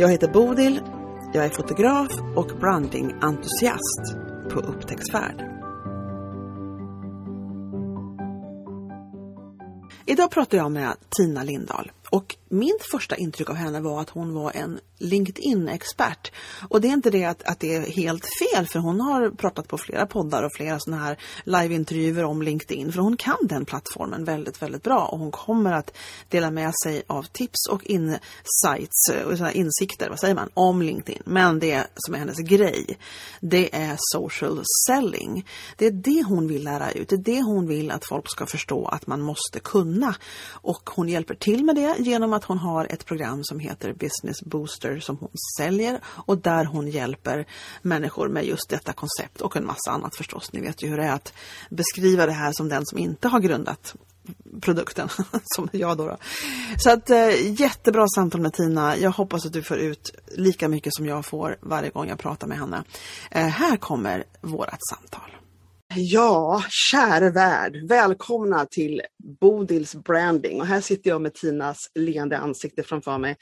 Jag heter Bodil, jag är fotograf och brandingentusiast på upptäcktsfärd. Idag pratar jag med Tina Lindahl och mitt första intryck av henne var att hon var en LinkedIn-expert. Och det är inte det att, att det är helt fel för hon har pratat på flera poddar och flera sådana här liveintervjuer om LinkedIn. För hon kan den plattformen väldigt, väldigt bra och hon kommer att dela med sig av tips och insights, och insikter, vad säger man, om LinkedIn. Men det som är hennes grej, det är social selling. Det är det hon vill lära ut, det är det hon vill att folk ska förstå att man måste kunna. Och hon hjälper till med det genom att hon har ett program som heter Business Booster som hon säljer och där hon hjälper människor med just detta koncept och en massa annat förstås. Ni vet ju hur det är att beskriva det här som den som inte har grundat produkten som jag då, då. Så att eh, jättebra samtal med Tina. Jag hoppas att du får ut lika mycket som jag får varje gång jag pratar med henne. Eh, här kommer vårat samtal. Ja, käre värld! Välkomna till Bodils Branding. Och här sitter jag med Tinas leende ansikte framför mig.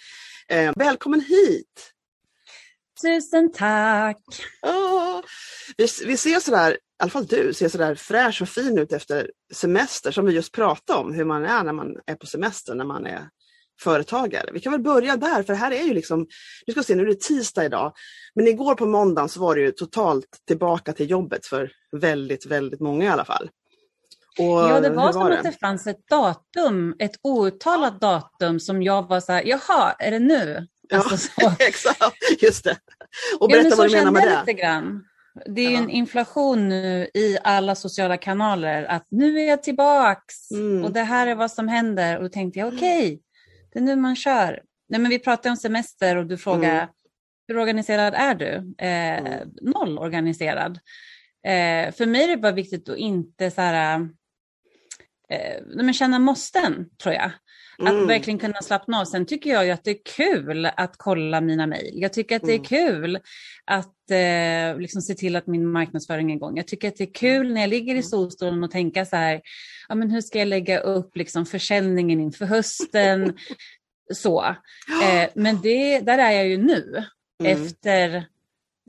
Eh, välkommen hit! Tusen tack! Oh, vi, vi ser sådär, i alla fall du, ser sådär fräsch och fin ut efter semester som vi just pratade om, hur man är när man är på semester, när man är företagare. Vi kan väl börja där, för här är ju liksom, nu ska vi se, nu är det tisdag idag, men igår på måndagen så var det ju totalt tillbaka till jobbet för väldigt, väldigt många i alla fall. Och ja, det var, var som det? att det fanns ett datum, ett outtalat datum som jag var så här, jaha, är det nu? Alltså ja, exakt, just det. Och berätta ja, vad du menar med det. Lite grann. Det är ja. en inflation nu i alla sociala kanaler att nu är jag tillbaks mm. och det här är vad som händer. Och då tänkte jag okej, okay, det är nu man kör. Nej, men vi pratade om semester och du frågade mm. hur organiserad är du? Eh, mm. Noll organiserad. Eh, för mig är det bara viktigt att inte så här, eh, men känna måsten, tror jag. Att mm. verkligen kunna slappna av. Sen tycker jag ju att det är kul att kolla mina mejl. Jag tycker att det är mm. kul att eh, liksom se till att min marknadsföring är igång. Jag tycker att det är kul när jag ligger i mm. solstolen och tänka så här, ja, men hur ska jag lägga upp liksom försäljningen inför hösten? så. Eh, men det, där är jag ju nu, mm. efter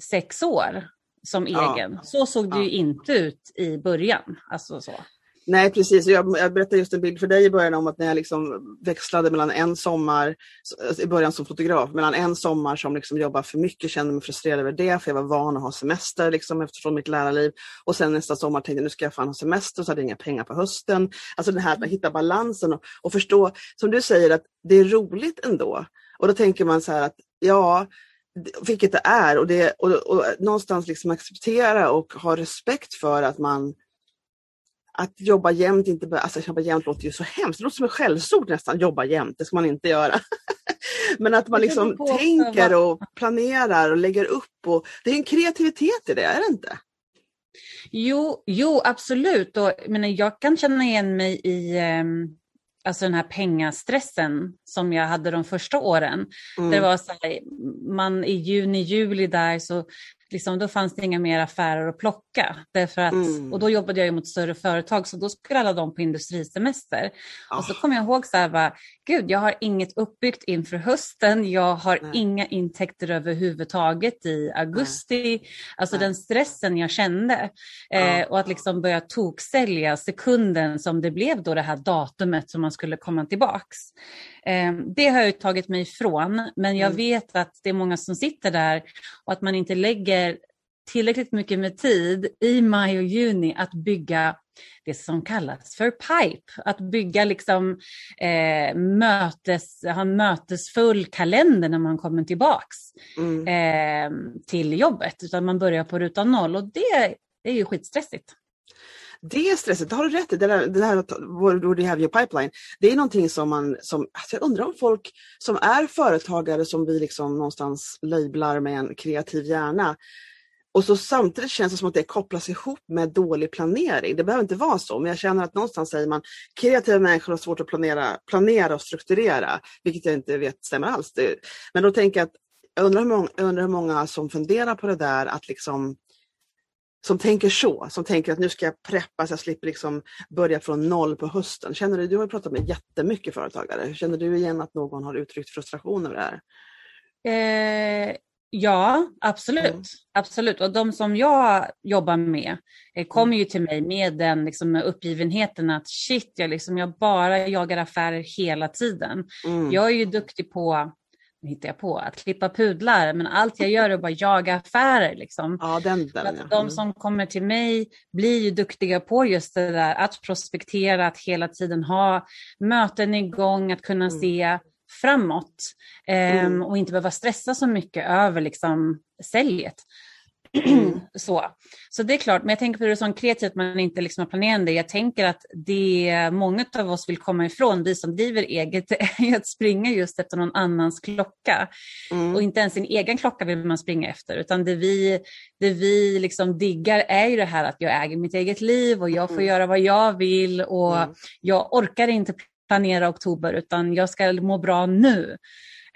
sex år som egen. Ja. Så såg det ja. ju inte ut i början. Alltså så. Nej precis, jag, jag berättade just en bild för dig i början om att när jag liksom växlade mellan en sommar, i början som fotograf, mellan en sommar som liksom jobbade för mycket, kände mig frustrerad över det, för jag var van att ha semester liksom, eftersom mitt lärarliv. Och sen nästa sommar tänkte jag nu ska jag fan ha semester, så hade jag inga pengar på hösten. Alltså det här att hitta balansen och, och förstå, som du säger, att det är roligt ändå. Och då tänker man så här att ja, vilket det är och, det, och, och någonstans liksom acceptera och ha respekt för att man att jobba jämt, inte bara, alltså jobba jämt låter ju så hemskt, det låter som ett skällsord nästan, jobba jämt, det ska man inte göra. Men att man liksom tänker och planerar och lägger upp och det är en kreativitet i det, är det inte? Jo, jo absolut. Och, men jag kan känna igen mig i um, alltså den här pengastressen som jag hade de första åren. Mm. Det var så här, man i juni, juli där så liksom, då fanns det inga mer affärer att plocka. Därför att, mm. Och då jobbade jag mot större företag så då skulle alla de på industrisemester. Oh. Och så ah. kom jag ihåg så här, bara, gud jag har inget uppbyggt inför hösten, jag har Nej. inga intäkter överhuvudtaget i augusti. Nej. Alltså Nej. den stressen jag kände. Eh, och att liksom börja toksälja sekunden som det blev då det här datumet som man skulle komma tillbaks. Eh, det har jag tagit mig ifrån, men jag mm. vet att det är många som sitter där och att man inte lägger tillräckligt mycket med tid i maj och juni att bygga det som kallas för pipe. Att bygga liksom eh, mötes, ha en mötesfull kalender när man kommer tillbaks mm. eh, till jobbet. Utan man börjar på ruta noll och det är ju skitstressigt. Det är stressigt, det har du rätt i. Det, där, det här what do you have your pipeline? Det är någonting som man, som, alltså jag undrar om folk som är företagare som vi liksom någonstans lablar med en kreativ hjärna, och så samtidigt känns det som att det kopplas ihop med dålig planering. Det behöver inte vara så, men jag känner att någonstans säger man kreativa människor har svårt att planera, planera och strukturera, vilket jag inte vet stämmer alls. Men då tänker jag att jag undrar, hur många, jag undrar hur många som funderar på det där att liksom som tänker så, som tänker att nu ska jag preppa så jag slipper liksom börja från noll på hösten. Känner du, du har pratat med jättemycket företagare, känner du igen att någon har uttryckt frustration över det här? Eh, Ja, absolut. Mm. absolut. Och de som jag jobbar med eh, kommer ju till mig med den liksom, uppgivenheten att shit, jag, liksom, jag bara jagar affärer hela tiden. Mm. Jag är ju duktig på hittar jag på, att klippa pudlar, men allt jag gör är bara jaga affärer. Liksom. Ja, den, den, ja. De mm. som kommer till mig blir ju duktiga på just det där att prospektera, att hela tiden ha möten igång, att kunna mm. se framåt eh, mm. och inte behöva stressa så mycket över liksom, säljet. Så. så det är klart, men jag tänker på det som kreativt, man inte liksom har planerat det. Jag tänker att det många av oss vill komma ifrån, vi som driver eget, är att springa just efter någon annans klocka. Mm. Och inte ens sin egen klocka vill man springa efter, utan det vi, det vi liksom diggar är ju det här att jag äger mitt eget liv och jag får mm. göra vad jag vill och mm. jag orkar inte planera oktober utan jag ska må bra nu.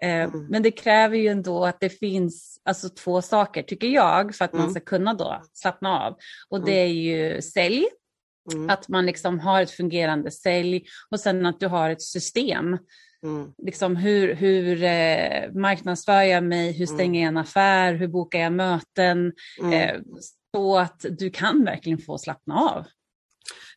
Eh, mm. Men det kräver ju ändå att det finns alltså, två saker tycker jag för att mm. man ska kunna då slappna av. Och mm. det är ju sälj, mm. att man liksom har ett fungerande sälj och sen att du har ett system. Mm. Liksom hur hur eh, marknadsför jag mig, hur mm. stänger jag en affär, hur bokar jag möten? Eh, så att du kan verkligen få slappna av.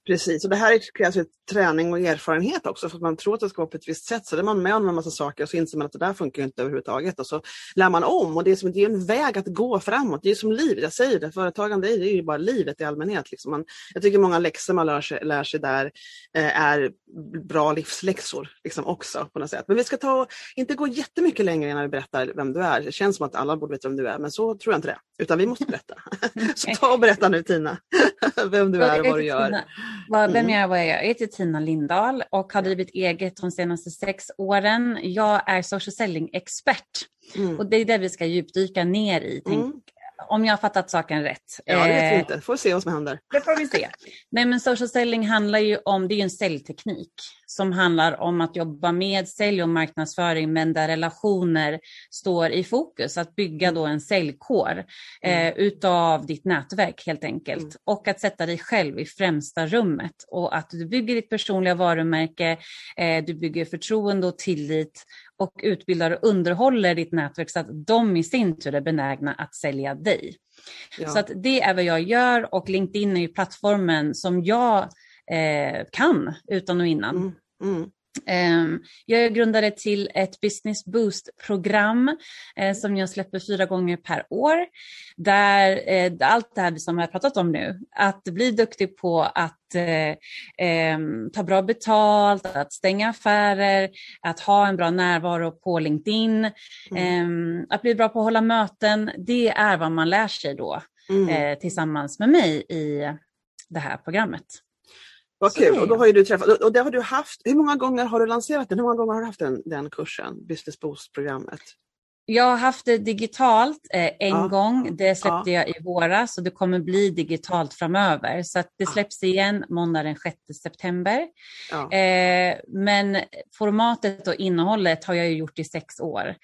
Precis, och det här krävs ett träning och erfarenhet också för att man tror att det ska vara på ett visst sätt. Så är man med om en massa saker och så inser man att det där funkar inte överhuvudtaget och så lär man om och det är, som, det är en väg att gå framåt. Det är som livet, jag säger det, företagande är ju bara livet i allmänhet. Liksom man, jag tycker många läxor man lär sig, lär sig där eh, är bra livsläxor liksom också på något sätt. Men vi ska ta, inte gå jättemycket längre innan vi berättar vem du är. Det känns som att alla borde veta vem du är, men så tror jag inte det. Utan vi måste berätta. så ta och berätta nu Tina, vem du är och vad du gör. Vem mm. jag är, vad jag. Jag heter Tina Lindahl och har drivit eget de senaste sex åren. Jag är social selling-expert mm. och det är det vi ska djupdyka ner i. Mm om jag har fattat saken rätt. Ja, det vet vi eh, inte. Får se vad som händer. Det får vi se. Nej, men social selling handlar ju om, det är ju en säljteknik som handlar om att jobba med sälj och marknadsföring, men där relationer står i fokus. Att bygga då en säljkår mm. eh, utav ditt nätverk helt enkelt. Mm. Och att sätta dig själv i främsta rummet och att du bygger ditt personliga varumärke, eh, du bygger förtroende och tillit och utbildar och underhåller ditt nätverk så att de i sin tur är benägna att sälja dig. Ja. Så att det är vad jag gör och LinkedIn är ju plattformen som jag eh, kan utan och innan. Mm. Mm. Ehm, jag är grundare till ett Business Boost-program eh, som jag släpper fyra gånger per år. Där eh, allt det här som jag har pratat om nu, att bli duktig på att eh, ehm, ta bra betalt, att stänga affärer, att ha en bra närvaro på LinkedIn, mm. Ehm, att bli bra på att hålla möten. Det är vad man lär sig då mm. tillsammans med mig i det här programmet. Vad kul! Och då har du träffat, och det har du haft, hur många gånger har du lanserat den? Hur många gånger har du haft den, den kursen, Business Boost-programmet? Jag har haft det digitalt eh, en ja. gång. Det släppte ja. jag i våras och det kommer bli digitalt framöver. Så det släpps igen måndag den 6 september. Ja. Eh, men formatet och innehållet har jag gjort i sex år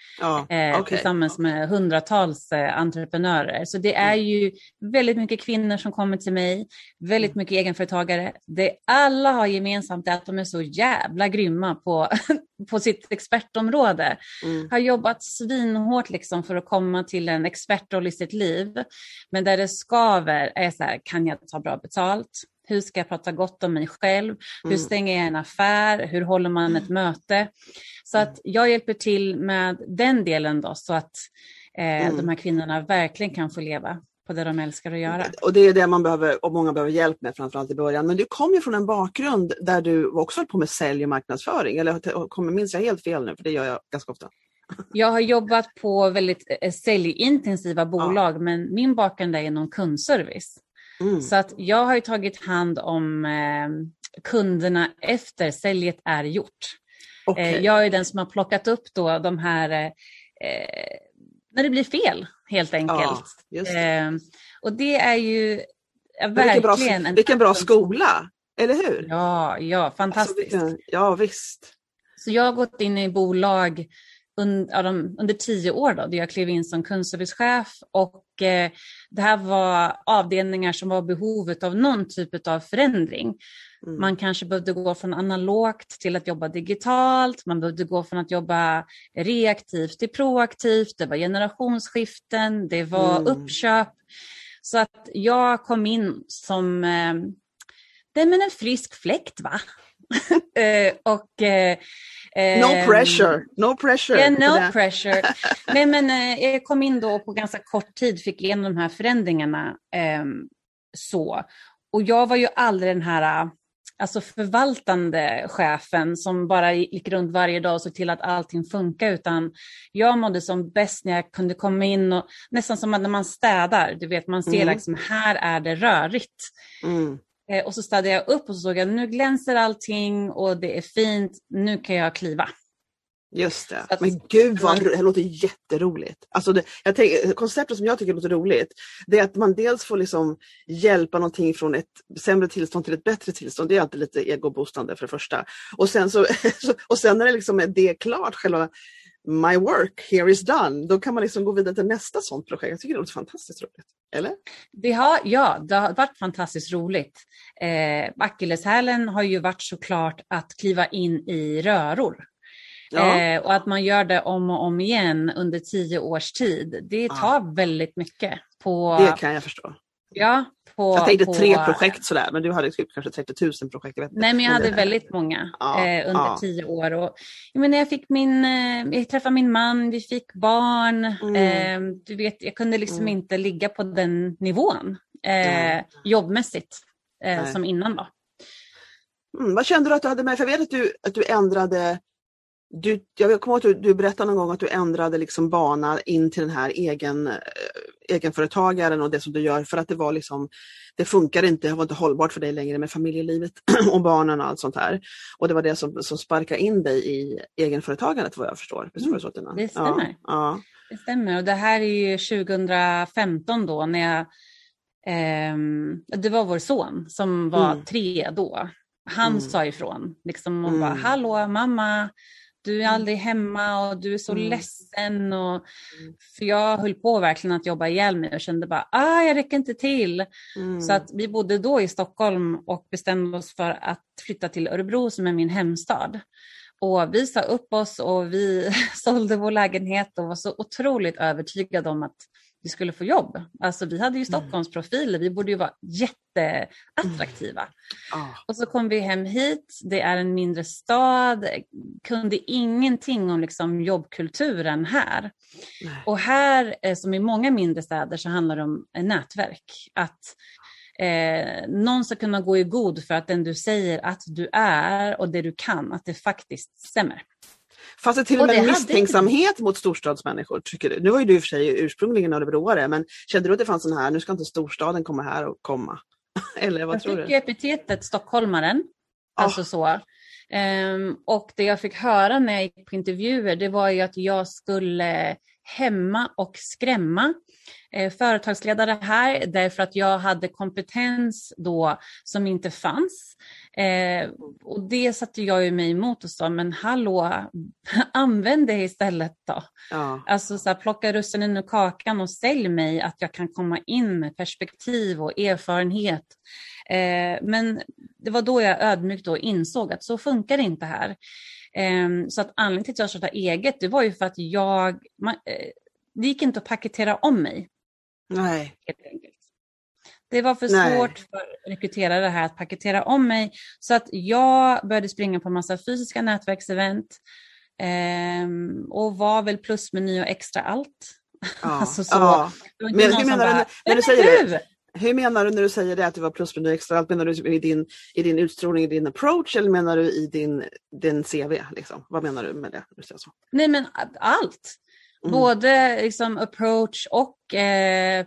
eh, okay. tillsammans med hundratals eh, entreprenörer. Så det är mm. ju väldigt mycket kvinnor som kommer till mig, väldigt mm. mycket egenföretagare. Det alla har gemensamt är att de är så jävla grymma på på sitt expertområde. Mm. Har jobbat svinhårt liksom för att komma till en expertroll i sitt liv. Men där det skaver är så här, kan jag ta bra betalt? Hur ska jag prata gott om mig själv? Mm. Hur stänger jag en affär? Hur håller man ett möte? Så att jag hjälper till med den delen då så att eh, mm. de här kvinnorna verkligen kan få leva på det de älskar att göra. Och det är det man behöver och många behöver hjälp med framförallt i början. Men du kom ju från en bakgrund där du också höll på med sälj och marknadsföring. Eller kommer, minns jag helt fel nu? För det gör jag ganska ofta. Jag har jobbat på väldigt eh, säljintensiva bolag ja. men min bakgrund är inom kundservice. Mm. Så att jag har ju tagit hand om eh, kunderna efter säljet är gjort. Okay. Eh, jag är den som har plockat upp då de här, eh, eh när det blir fel helt enkelt. Ja. Eh, och det är ju verkligen... Vilken bra, vilken bra skola, eller hur? Ja, ja fantastiskt. Alltså, vilken, ja visst. Så jag har gått in i bolag under, tio år då, där jag klev in som kundservicechef och eh, det här var avdelningar som var behovet av någon typ av förändring. Mm. Man kanske behövde gå från analogt till att jobba digitalt, man behövde gå från att jobba reaktivt till proaktivt, det var generationsskiften, det var mm. uppköp. Så att jag kom in som eh, det men en frisk fläkt va? eh, och eh, No ehm, pressure, no pressure. Yeah, no pressure. Nej, men eh, jag kom in då på ganska kort tid, fick igenom de här förändringarna. Eh, så. Och jag var ju aldrig den här alltså förvaltande chefen som bara gick runt varje dag och såg till att allting funkar, utan jag mådde som bäst när jag kunde komma in och nästan som när man städar, du vet man ser mm. liksom här är det rörigt. Mm. Eh, och så städade jag upp och så såg jag nu glänser allting och det är fint, nu kan jag kliva. Just det. Att, men gud vad det låter jätteroligt. Alltså det, jag tänker, konceptet som jag tycker låter roligt, det är att man dels får liksom hjälpa någonting från ett sämre tillstånd till ett bättre tillstånd. Det är alltid lite egoboostande för det första. Och sen, så, och sen när det liksom är det klart, själva my work here is done, då kan man liksom gå vidare till nästa sånt projekt. Jag tycker det låter fantastiskt roligt. Eller? Det har, ja, det har varit fantastiskt roligt. Eh, Akilleshälen har ju varit såklart att kliva in i röror. Ja. Eh, och att man gör det om och om igen under tio års tid, det tar ja. väldigt mycket. På, det kan jag förstå. Ja, på, jag tänkte på, tre projekt sådär, men du hade typ kanske 30 000 projekt. Jag nej, men jag hade väldigt många ja, eh, under ja. tio år. Och, jag, menar, jag, fick min, eh, jag träffade min man, vi fick barn. Mm. Eh, du vet, jag kunde liksom mm. inte ligga på den nivån mm. jobbmässigt eh, som innan. Då. Mm, vad kände du att du hade med? För jag vet att du, att du ändrade du, jag kommer ihåg att du, du berättade någon gång att du ändrade liksom bana in till den här egen, eh, egenföretagaren och det som du gör för att det var liksom, det funkar inte, det var inte hållbart för dig längre med familjelivet och barnen och allt sånt här. Och det var det som, som sparkade in dig i egenföretagandet vad jag förstår. Var det, stämmer. Ja, ja. Det stämmer och det här är ju 2015 då när jag, eh, det var vår son som var mm. tre då. Han mm. sa ifrån liksom och mm. bara, hallå mamma, du är mm. aldrig hemma och du är så mm. ledsen. Och, mm. för jag höll på verkligen att jobba ihjäl mig och kände bara, ah, jag räcker inte till. Mm. Så att vi bodde då i Stockholm och bestämde oss för att flytta till Örebro som är min hemstad. Och vi sa upp oss och vi sålde vår lägenhet och var så otroligt övertygade om att vi skulle få jobb. Alltså vi hade ju mm. Stockholmsprofiler, vi borde ju vara jätteattraktiva. Mm. Oh. Och så kom vi hem hit, det är en mindre stad, kunde ingenting om liksom jobbkulturen här. Nej. Och här, eh, som i många mindre städer, så handlar det om nätverk. Att eh, någon ska kunna gå i god för att den du säger att du är och det du kan, att det faktiskt stämmer. Fanns det till och med och misstänksamhet hade... mot storstadsmänniskor? Tycker du? Nu var ju du i och för sig ursprungligen örebroare, men kände du att det fanns sån här, nu ska inte storstaden komma här och komma? Eller vad jag tror du? Jag fick epitetet stockholmaren, oh. alltså så. Um, och det jag fick höra när jag gick på intervjuer, det var ju att jag skulle hämma och skrämma företagsledare här därför att jag hade kompetens då som inte fanns. Eh, och det satte jag ju mig emot och sa, men hallå, använd det istället då. Ja. Alltså så här, plocka russinen ur kakan och sälj mig att jag kan komma in med perspektiv och erfarenhet. Eh, men det var då jag ödmjukt då insåg att så funkar det inte här. Eh, så att anledningen till att jag startade eget, det var ju för att jag, eh, det gick inte att paketera om mig. Nej. Det var för Nej. svårt för rekryterare här att paketera om mig. Så att jag började springa på massa fysiska nätverksevent. Eh, och var väl plusmeny och extra allt. Ja. alltså så. Ja. Men hur menar, bara, du, när du säger det? Hur menar du när du säger det att du var plusmeny och extra allt? Menar du i din, i din utstrålning, i din approach eller menar du i din, din CV? Liksom? Vad menar du med det? Du säger så? Nej men allt. Mm. Både liksom approach och eh,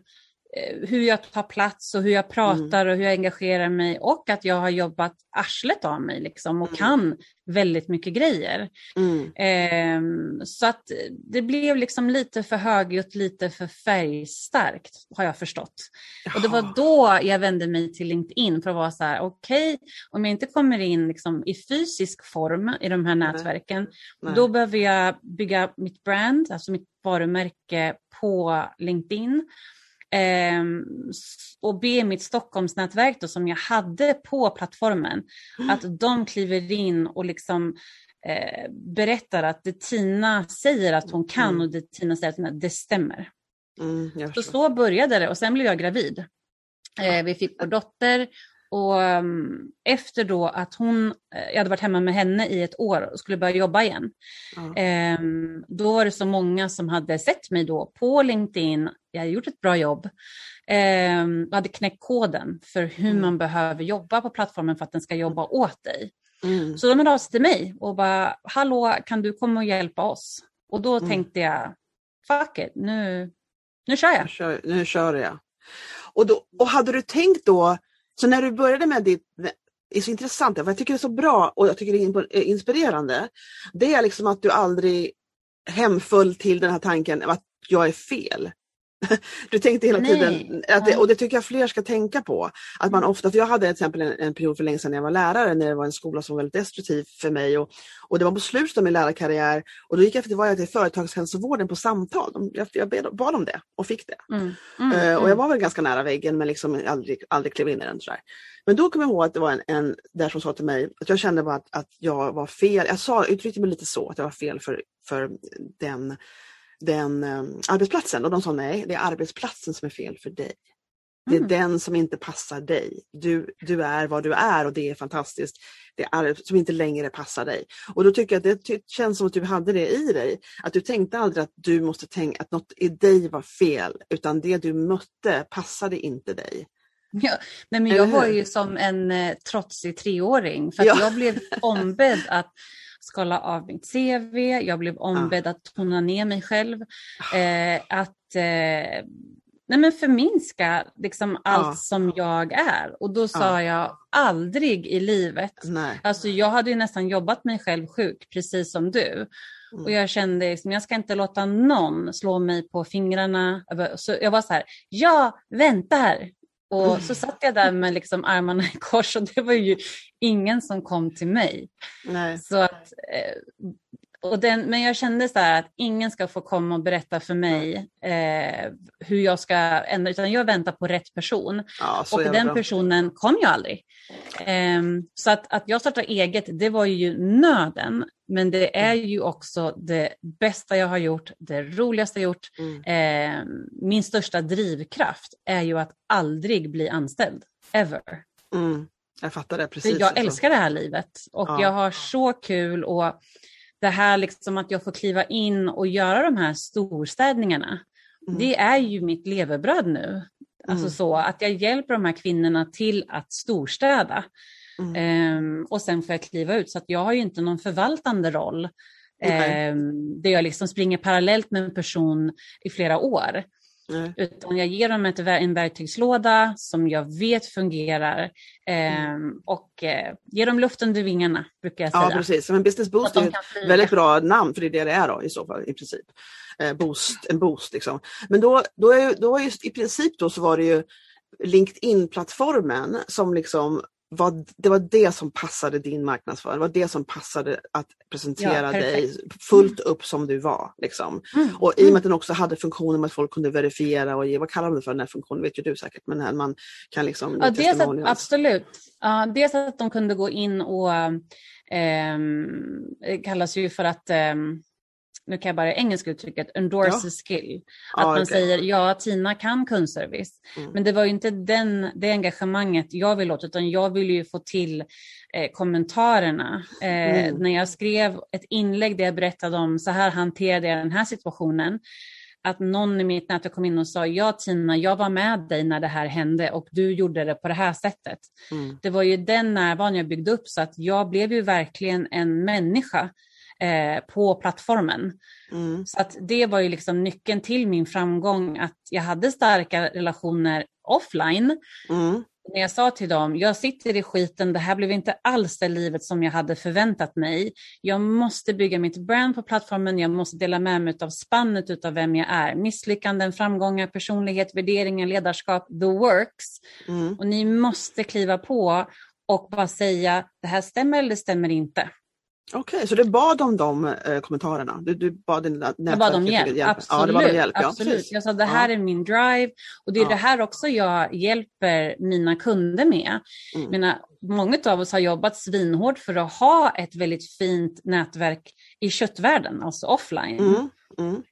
hur jag tar plats och hur jag pratar mm. och hur jag engagerar mig och att jag har jobbat arslet av mig liksom och mm. kan väldigt mycket grejer. Mm. Eh, så att det blev liksom lite för högljutt, lite för färgstarkt har jag förstått. Och det var då jag vände mig till LinkedIn för att vara så här, okej, okay, om jag inte kommer in liksom i fysisk form i de här nätverken, Nej. Nej. då behöver jag bygga mitt brand, alltså mitt varumärke på LinkedIn. Eh, och be mitt Stockholmsnätverk då, som jag hade på plattformen, mm. att de kliver in och liksom eh, berättar att det Tina säger att hon kan mm. och det Tina säger att hon, det stämmer. Mm, så så började det och sen blev jag gravid. Eh, vi fick vår dotter och um, efter då att hon, eh, jag hade varit hemma med henne i ett år och skulle börja jobba igen. Mm. Um, då var det så många som hade sett mig då på LinkedIn, jag hade gjort ett bra jobb. Um, hade knäckt koden för hur mm. man behöver jobba på plattformen för att den ska jobba åt dig. Mm. Så de hörde av sig till mig och bara, hallå kan du komma och hjälpa oss? Och då mm. tänkte jag, fuck it, nu, nu kör jag. Nu kör, nu kör jag. Och, då, och hade du tänkt då, så när du började med ditt, det är så intressant, för jag tycker det är så bra och jag tycker det är eh, inspirerande. Det är liksom att du aldrig hemföll till den här tanken att jag är fel. Du tänkte hela Nej. tiden, det, och det tycker jag fler ska tänka på. Att man ofta, för jag hade till exempel en, en period för länge sedan när jag var lärare, när det var en skola som var väldigt destruktiv för mig. Och, och det var på slutet av min lärarkarriär och då gick jag till, var jag till företagshälsovården på samtal. Jag, jag bad om det och fick det. Mm. Mm. Uh, och jag mm. var väl ganska nära väggen men liksom aldrig, aldrig klev in i den. Sådär. Men då kommer jag ihåg att det var en, en där som sa till mig att jag kände bara att, att jag var fel. Jag sa, uttryckte mig lite så, att jag var fel för, för den den um, arbetsplatsen och de sa nej, det är arbetsplatsen som är fel för dig. Det är mm. den som inte passar dig. Du, du är vad du är och det är fantastiskt. Det är som inte längre passar dig. Och då tycker jag att det känns som att du hade det i dig. Att du tänkte aldrig att du måste tänka att något i dig var fel utan det du mötte passade inte dig. Ja, nej men jag var ju som en eh, trotsig treåring för ja. jag blev ombedd att skala av mitt CV, jag blev ombedd att tona ner mig själv. Eh, att eh, nej men förminska liksom allt ja. som jag är. Och då sa ja. jag aldrig i livet. Nej. Alltså jag hade ju nästan jobbat mig själv sjuk, precis som du. Mm. Och jag kände liksom, jag ska inte låta någon slå mig på fingrarna. Så jag var så här, ja, vänta här. Och så satt jag där med liksom armarna i kors och det var ju ingen som kom till mig. Nej. Så att, eh, och den, men jag kände så att ingen ska få komma och berätta för mig eh, hur jag ska ändra, utan jag väntar på rätt person. Ja, och den bra. personen kom ju aldrig. Eh, så att, att jag startade eget, det var ju nöden. Men det är ju också det bästa jag har gjort, det roligaste jag gjort. Mm. Eh, min största drivkraft är ju att aldrig bli anställd, ever. Mm. Jag fattar det precis. jag älskar det här livet och ja. jag har så kul och det här liksom att jag får kliva in och göra de här storstädningarna. Mm. Det är ju mitt levebröd nu. Alltså mm. så att jag hjälper de här kvinnorna till att storstäda. Mm. Um, och sen får jag kliva ut så att jag har ju inte någon förvaltande roll. Okay. Um, där jag liksom springer parallellt med en person i flera år. Nej. Utan jag ger dem ett, en verktygslåda som jag vet fungerar eh, mm. och eh, ger dem luft under vingarna brukar jag säga. Ja precis, men Business Boost är ett väldigt bra namn för det är det det är då, i så fall i princip. Eh, boost, en boost liksom. Men då, då, är, då är just, i princip då så var det ju LinkedIn-plattformen som liksom var, det var det som passade din marknadsföring, det var det som passade att presentera ja, dig fullt upp som du var. Liksom. Mm. Och i och med mm. att den också hade funktionen med att folk kunde verifiera och ge, vad kallar de det för den här funktionen, vet ju du säkert, men här man kan liksom... Ja, dels att, absolut. Uh, dels att de kunde gå in och um, kallas ju för att um, nu kan jag bara engelska uttrycket, endorse ja. skill. Att ah, man okay. säger ja, Tina kan kundservice. Mm. Men det var ju inte den, det engagemanget jag ville åt, utan jag ville ju få till eh, kommentarerna. Eh, mm. När jag skrev ett inlägg där jag berättade om så här hanterade jag den här situationen att någon i mitt nätverk kom in och sa ja Tina, jag var med dig när det här hände och du gjorde det på det här sättet. Mm. Det var ju den närvaron jag byggde upp så att jag blev ju verkligen en människa eh, på plattformen. Mm. Så att det var ju liksom nyckeln till min framgång, att jag hade starka relationer offline. Mm när jag sa till dem, jag sitter i skiten, det här blev inte alls det livet som jag hade förväntat mig. Jag måste bygga mitt brand på plattformen, jag måste dela med mig av spannet av vem jag är. Misslyckanden, framgångar, personlighet, värderingar, ledarskap, the works. Mm. Och ni måste kliva på och bara säga, det här stämmer eller det stämmer inte. Okej, okay, så du bad om de eh, kommentarerna? Du, du bad dina Jag bad om hjälp, hjälp. Absolut. Ja, det var hjälp. absolut. jag sa det här ja. är min drive och det är ja. det här också jag hjälper mina kunder med. Mm. Menar, många av oss har jobbat svinhårt för att ha ett väldigt fint nätverk i köttvärlden, alltså offline. Mm. Mm.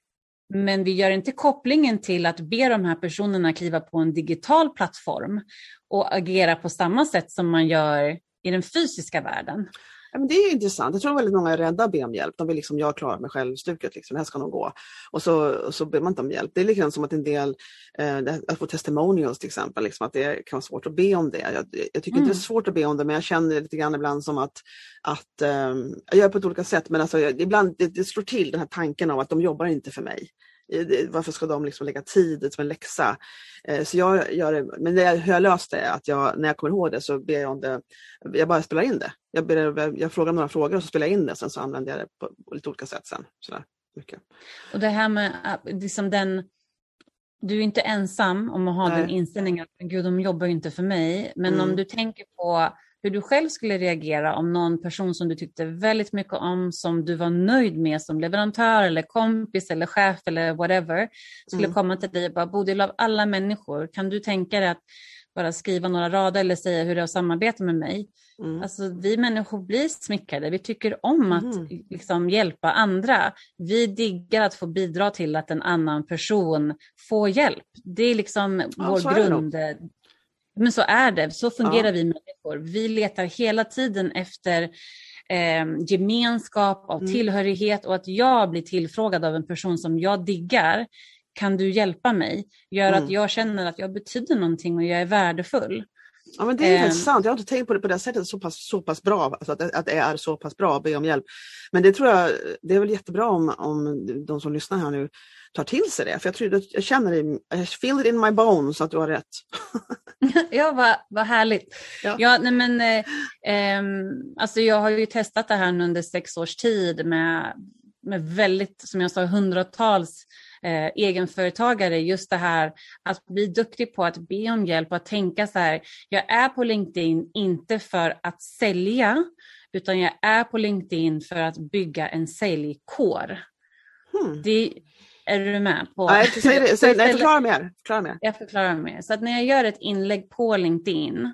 Men vi gör inte kopplingen till att be de här personerna kliva på en digital plattform och agera på samma sätt som man gör i den fysiska världen. Ja, men det är intressant. Jag tror väldigt många är rädda att be om hjälp. De vill liksom, jag klarar mig själv-stuket, liksom. det här ska nog gå. Och så, och så ber man inte om hjälp. Det är liksom som att en del, eh, att få testimonials till exempel, liksom, att det kan vara svårt att be om det. Jag, jag tycker mm. inte det är svårt att be om det, men jag känner lite grann ibland som att, att eh, jag gör på ett olika sätt, men alltså, jag, ibland det, det slår till den här tanken av att de jobbar inte för mig. Varför ska de liksom lägga tid som en läxa? Eh, så jag gör det, men det, hur jag löst det är att jag, när jag kommer ihåg det så ber jag om det, jag bara spelar in det. Jag, ber, jag frågar några frågor och så spelar jag in det, sen så använder jag det på lite olika sätt sen. Sådär, mycket. Och det här med liksom den, du är inte ensam om att ha Nej. den inställningen att gud, de jobbar inte för mig. Men mm. om du tänker på hur du själv skulle reagera om någon person som du tyckte väldigt mycket om, som du var nöjd med som leverantör eller kompis eller chef eller whatever, skulle mm. komma till dig och bara, Bodil av alla människor, kan du tänka dig att bara skriva några rader eller säga hur det är att samarbeta med mig. Mm. Alltså, vi människor blir smickrade, vi tycker om att mm. liksom, hjälpa andra. Vi diggar att få bidra till att en annan person får hjälp. Det är liksom ja, vår grund, men så är det, så fungerar ja. vi människor. Vi letar hela tiden efter eh, gemenskap, av mm. tillhörighet och att jag blir tillfrågad av en person som jag diggar. Kan du hjälpa mig? Gör mm. att jag känner att jag betyder någonting och jag är värdefull. Ja men det är eh. sant, jag har inte tänkt på det på det sättet så pass, så pass bra, alltså att, att det är så pass bra att be om hjälp. Men det tror jag, det är väl jättebra om, om de som lyssnar här nu tar till sig det. För jag, tror, jag känner det, I feel it in my bones att du har rätt. ja, vad, vad härligt. Ja. ja nej men, eh, eh, alltså jag har ju testat det här under sex års tid med, med väldigt, som jag sa, hundratals eh, egenföretagare, just det här att bli duktig på att be om hjälp och att tänka så här, jag är på LinkedIn inte för att sälja, utan jag är på LinkedIn för att bygga en säljkår. Hmm. Det, är du med? på? Nej, säg det, säg, nej förklara mer. Förklara mer. Jag förklarar mer. Så att när jag gör ett inlägg på LinkedIn,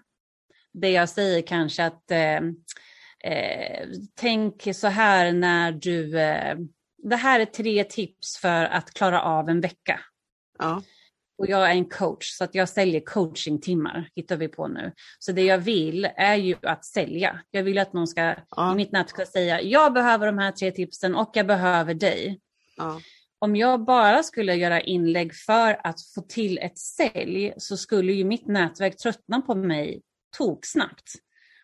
där jag säger kanske att eh, eh, tänk så här när du, eh, det här är tre tips för att klara av en vecka. Ja. Och jag är en coach så att jag säljer coachingtimmar, hittar vi på nu. Så det jag vill är ju att sälja. Jag vill att någon ska ja. i mitt nät ska säga, jag behöver de här tre tipsen och jag behöver dig. Ja om jag bara skulle göra inlägg för att få till ett sälj så skulle ju mitt nätverk tröttna på mig toksnabbt.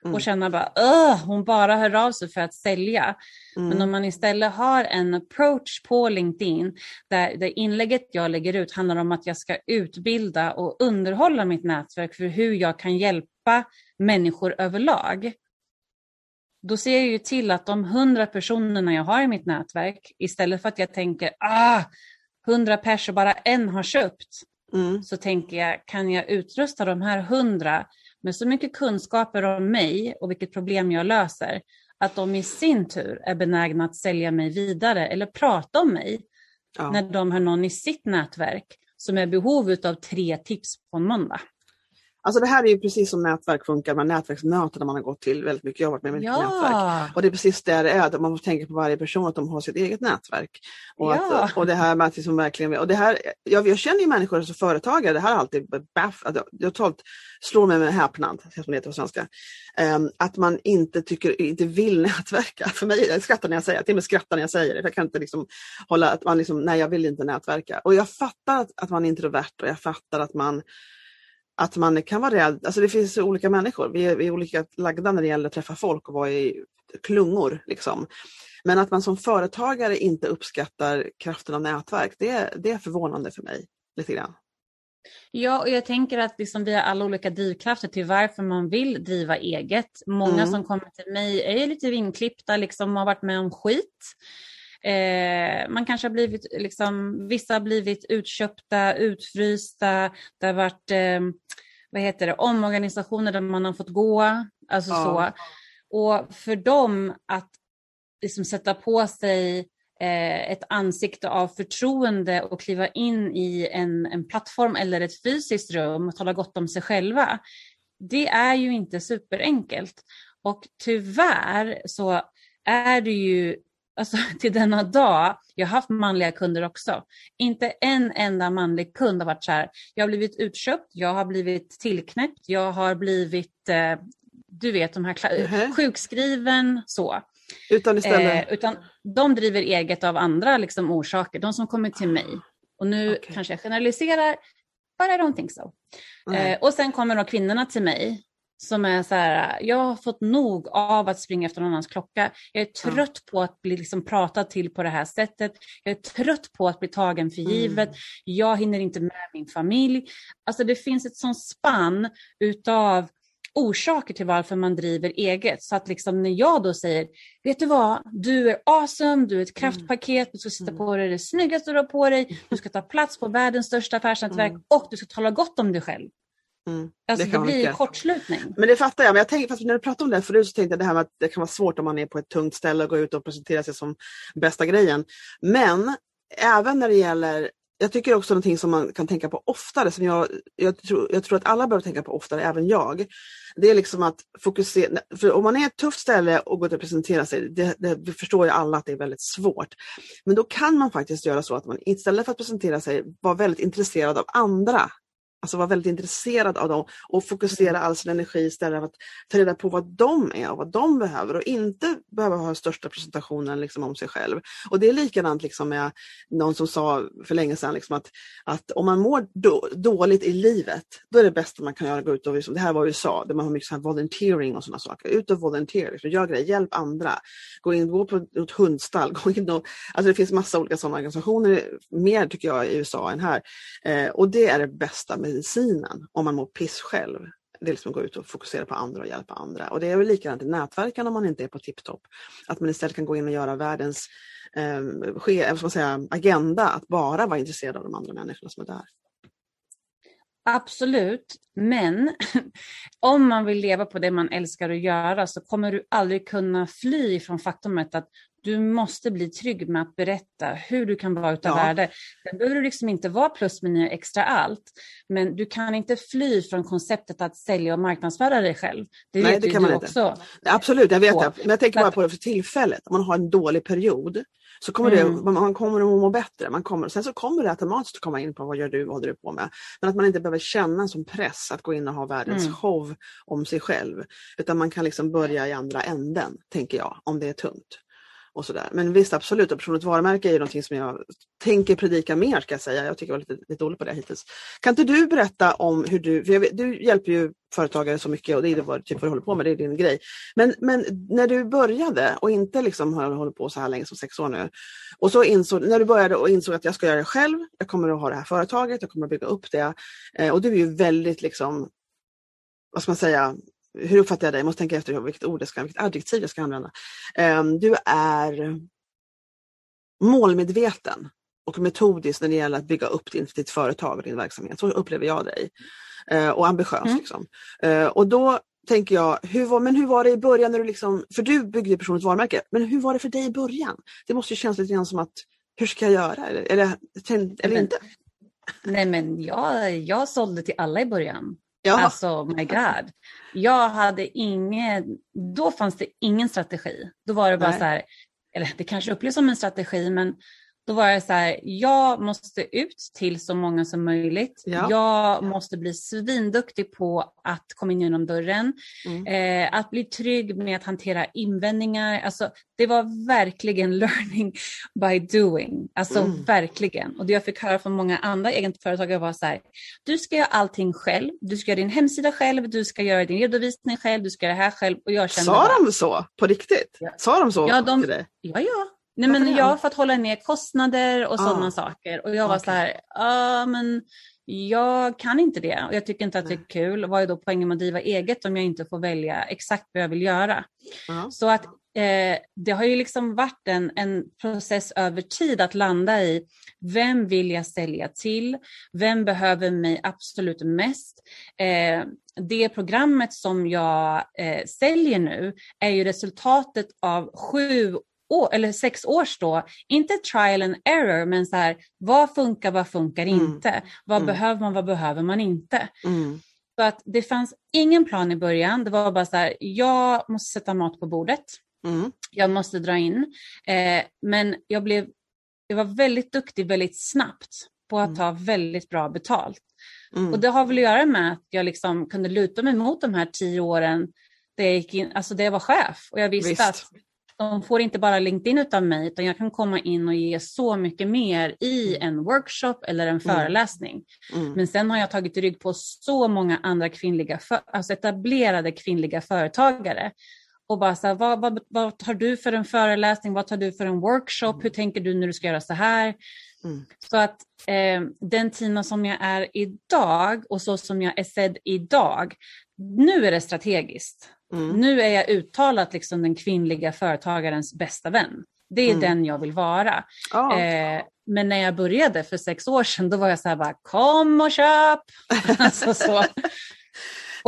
Mm. Och känna bara, Åh, hon bara hör av sig för att sälja. Mm. Men om man istället har en approach på LinkedIn där det inlägget jag lägger ut handlar om att jag ska utbilda och underhålla mitt nätverk för hur jag kan hjälpa människor överlag då ser jag ju till att de hundra personerna jag har i mitt nätverk, istället för att jag tänker ah, hundra pers och bara en har köpt, mm. så tänker jag, kan jag utrusta de här hundra med så mycket kunskaper om mig och vilket problem jag löser, att de i sin tur är benägna att sälja mig vidare eller prata om mig ja. när de har någon i sitt nätverk som är i behov av tre tips på en måndag. Alltså det här är ju precis som nätverk funkar med nätverksmöten man har gått till väldigt mycket, jobbat med väldigt ja. nätverk. Och det är precis det det är, att man får tänka på varje person att de har sitt eget nätverk. Och, ja. att, och det här med att liksom verkligen, och det här, jag, jag känner ju människor som företagare, det här är alltid baff, att jag totalt slår mig med häpnad, som det heter på svenska. Um, att man inte tycker, inte vill nätverka. För mig, jag skrattar när jag säger det, till och med skrattar när jag säger det. Jag kan inte liksom hålla, att man liksom, nej jag vill inte nätverka. Och jag fattar att, att man är introvert och jag fattar att man att man kan vara rädd. Alltså det finns olika människor, vi är, vi är olika lagda när det gäller att träffa folk och vara i klungor. Liksom. Men att man som företagare inte uppskattar kraften av nätverk, det, det är förvånande för mig lite grann. Ja, och jag tänker att liksom vi har alla olika drivkrafter till varför man vill driva eget. Många mm. som kommer till mig är lite vinklippta, liksom har varit med om skit. Eh, man kanske har blivit, liksom, vissa har blivit utköpta, utfrysta, det har varit eh, vad heter det, omorganisationer där man har fått gå. Alltså ja. så. Och för dem att liksom sätta på sig eh, ett ansikte av förtroende och kliva in i en, en plattform eller ett fysiskt rum och tala gott om sig själva. Det är ju inte superenkelt. Och tyvärr så är det ju alltså, till denna dag, jag har haft manliga kunder också, inte en enda manlig kund har varit så här, jag har blivit utköpt, jag har blivit tillknäppt, jag har blivit, eh, du vet, de här mm -hmm. sjukskriven, så. Utan istället? Eh, utan de driver eget av andra liksom, orsaker, de som kommer till mig. Och nu okay. kanske jag generaliserar, but I don't think so. Mm. Eh, och sen kommer då kvinnorna till mig som är så här, jag har fått nog av att springa efter någon annans klocka. Jag är trött mm. på att bli liksom pratad till på det här sättet. Jag är trött på att bli tagen för givet. Mm. Jag hinner inte med min familj. Alltså det finns ett sånt spann utav orsaker till varför man driver eget. Så att liksom när jag då säger, vet du vad, du är awesome, du är ett mm. kraftpaket, du ska sätta mm. på dig det snyggaste du har på dig, du ska ta plats på världens största affärsnätverk mm. och du ska tala gott om dig själv. Mm, alltså det, det blir mycket. kortslutning. Men det fattar jag. Men jag tänkte, fast när du pratade om det förut så tänkte jag det här med att det kan vara svårt om man är på ett tungt ställe och går ut och presenterar sig som bästa grejen. Men även när det gäller jag tycker också någonting som man kan tänka på oftare, som jag, jag, tror, jag tror att alla behöver tänka på oftare, även jag. Det är liksom att fokusera, för om man är ett tufft ställe och går ut och presenterar sig, det, det, det, förstår ju alla att det är väldigt svårt. Men då kan man faktiskt göra så att man istället för att presentera sig, vara väldigt intresserad av andra Alltså vara väldigt intresserad av dem och fokusera mm. all sin energi istället för att ta reda på vad de är och vad de behöver och inte behöva ha största presentationen liksom om sig själv. Och det är likadant liksom med någon som sa för länge sedan liksom att, att om man mår då, dåligt i livet, då är det bästa man kan göra att gå ut och, liksom, det här var USA, där man har mycket så volunteering och sådana saker. Ut och volunteer, liksom, gör grejer, hjälp andra. Gå in, gå på ett hundstall, gå in och, alltså det finns massa olika sådana organisationer, mer tycker jag i USA än här. Eh, och det är det bästa med medicinen om man mår piss själv. Det är liksom att gå ut och fokusera på andra och hjälpa andra. Och det är väl likadant i nätverken om man inte är på tipptopp. Att man istället kan gå in och göra världens ehm, eh, ske, man säga, agenda, att bara vara intresserad av de andra människorna som är där. Absolut, men om man vill leva på det man älskar att göra så kommer du aldrig kunna fly från faktumet att du måste bli trygg med att berätta hur du kan vara utav ja. värde. Sen behöver du liksom inte vara plusmeny extra allt, men du kan inte fly från konceptet att sälja och marknadsföra dig själv. Det Nej, det kan man inte. Också. Absolut, jag vet det. Men jag tänker bara på det för tillfället. Om man har en dålig period så kommer mm. det, man kommer att må bättre. Man kommer, sen så kommer det automatiskt komma in på vad gör du, vad håller du på med. Men att man inte behöver känna en sån press att gå in och ha världens mm. show om sig själv. Utan man kan liksom börja i andra änden, tänker jag, om det är tungt och sådär. Men visst absolut, och personligt varumärke är ju någonting som jag tänker predika mer ska jag säga. Jag tycker jag var lite, lite dålig på det hittills. Kan inte du berätta om hur du, för vet, du hjälper ju företagare så mycket och det är vad, typ vad du håller på med, det är din grej. Men, men när du började och inte liksom har hållit på så här länge som sex år nu. Och så insåg, när du började och insåg att jag ska göra det själv, jag kommer att ha det här företaget, jag kommer att bygga upp det. Eh, och du är ju väldigt liksom, vad ska man säga, hur uppfattar jag dig? Jag måste tänka efter vilket ord jag ska, vilket adjektiv jag ska använda. Um, du är målmedveten och metodisk när det gäller att bygga upp din, ditt företag och din verksamhet. Så upplever jag dig. Uh, och ambitiös. Mm. Liksom. Uh, och då tänker jag, hur var, men hur var det i början när du liksom, för du byggde personligt varumärke, men hur var det för dig i början? Det måste ju kännas lite grann som att, hur ska jag göra? Eller, eller, eller inte? Nej men jag, jag sålde till alla i början. Ja. Alltså my god. Jag hade ingen, då fanns det ingen strategi. Då var det bara Nej. så här, eller det kanske upplevs som en strategi men då var jag så här, jag måste ut till så många som möjligt. Ja. Jag måste bli svinduktig på att komma in genom dörren. Mm. Eh, att bli trygg med att hantera invändningar. Alltså, det var verkligen learning by doing. Alltså Mm. verkligen. Och det jag fick höra från många andra egenföretagare var så här, du ska göra allting själv. Du ska göra din hemsida själv, du ska göra din redovisning själv, du ska göra det här själv. Och jag kände Sa bara, de så? På riktigt? Ja. Sa de så Ja, de- till dig? Ja, ja. Nej, men jag för att hålla ner kostnader och Ah. sådana saker. Och jag var Okej. så här, ja men jag kan inte det och jag tycker inte att det är kul. Vad är då poängen med att driva eget om jag inte får välja exakt vad jag vill göra? Ja. Så att eh, det har ju liksom varit en, en process över tid att landa i vem vill jag sälja till? Vem behöver mig absolut mest? Eh, det programmet som jag eh, säljer nu är ju resultatet av sju år, eller sex års då, inte trial and error, men så här, vad funkar, vad funkar Mm. inte? Vad Mm. behöver man, vad behöver man inte? Mm. Så att det fanns ingen plan i början. Det var bara så här, jag måste sätta mat på bordet. Mm. Jag måste dra in. Eh, men jag, blev, jag var väldigt duktig väldigt snabbt på att Mm. ta väldigt bra betalt. Mm. Och det har väl att göra med att jag liksom kunde luta mig mot de här tio åren där jag, gick in, alltså där jag var chef. Och jag visste Visst. att de får inte bara LinkedIn utav mig, utan jag kan komma in och ge så mycket mer i en workshop eller en föreläsning. Mm. Men sen har jag tagit rygg på så många andra kvinnliga, alltså etablerade kvinnliga företagare. Och bara så här, vad, vad, vad tar du för en föreläsning? Vad tar du för en workshop? Hur tänker du när du ska göra så här? Mm. Så att eh, den Tina som jag är idag och så som jag är sedd idag, nu är det strategiskt. Mm. Nu är jag uttalat liksom den kvinnliga företagarens bästa vän. Det är Mm. den jag vill vara. Ja. Eh, men när jag började för sex år sedan, då var jag så här bara, kom och köp! alltså så.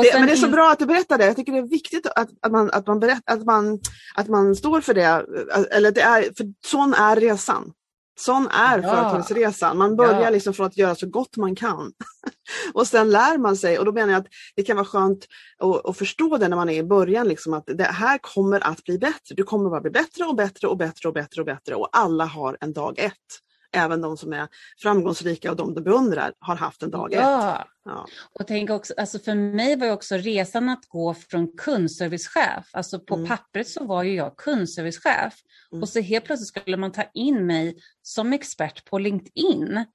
Det, men det är så bra att du berättar det. Jag tycker det är viktigt att, att, man, att, man, berätt, att, man, att man står för det. Eller det är, för sån är resan. Sån är Ja. företagsresan. Man börjar Ja. liksom från att göra så gott man kan. och sen lär man sig och då menar jag att det kan vara skönt att, att förstå det när man är i början. Liksom att det här kommer att bli bättre. Du kommer bara bli bättre och bättre och bättre och bättre och bättre. Och alla har en dag ett. Även de som är framgångsrika och de du beundrar har haft en dag ett. Ja, Ja. och tänk också, alltså för mig var ju också resan att gå från kundservicechef, alltså på Mm. pappret så var ju jag kundservicechef Mm. och så helt plötsligt skulle man ta in mig som expert på LinkedIn.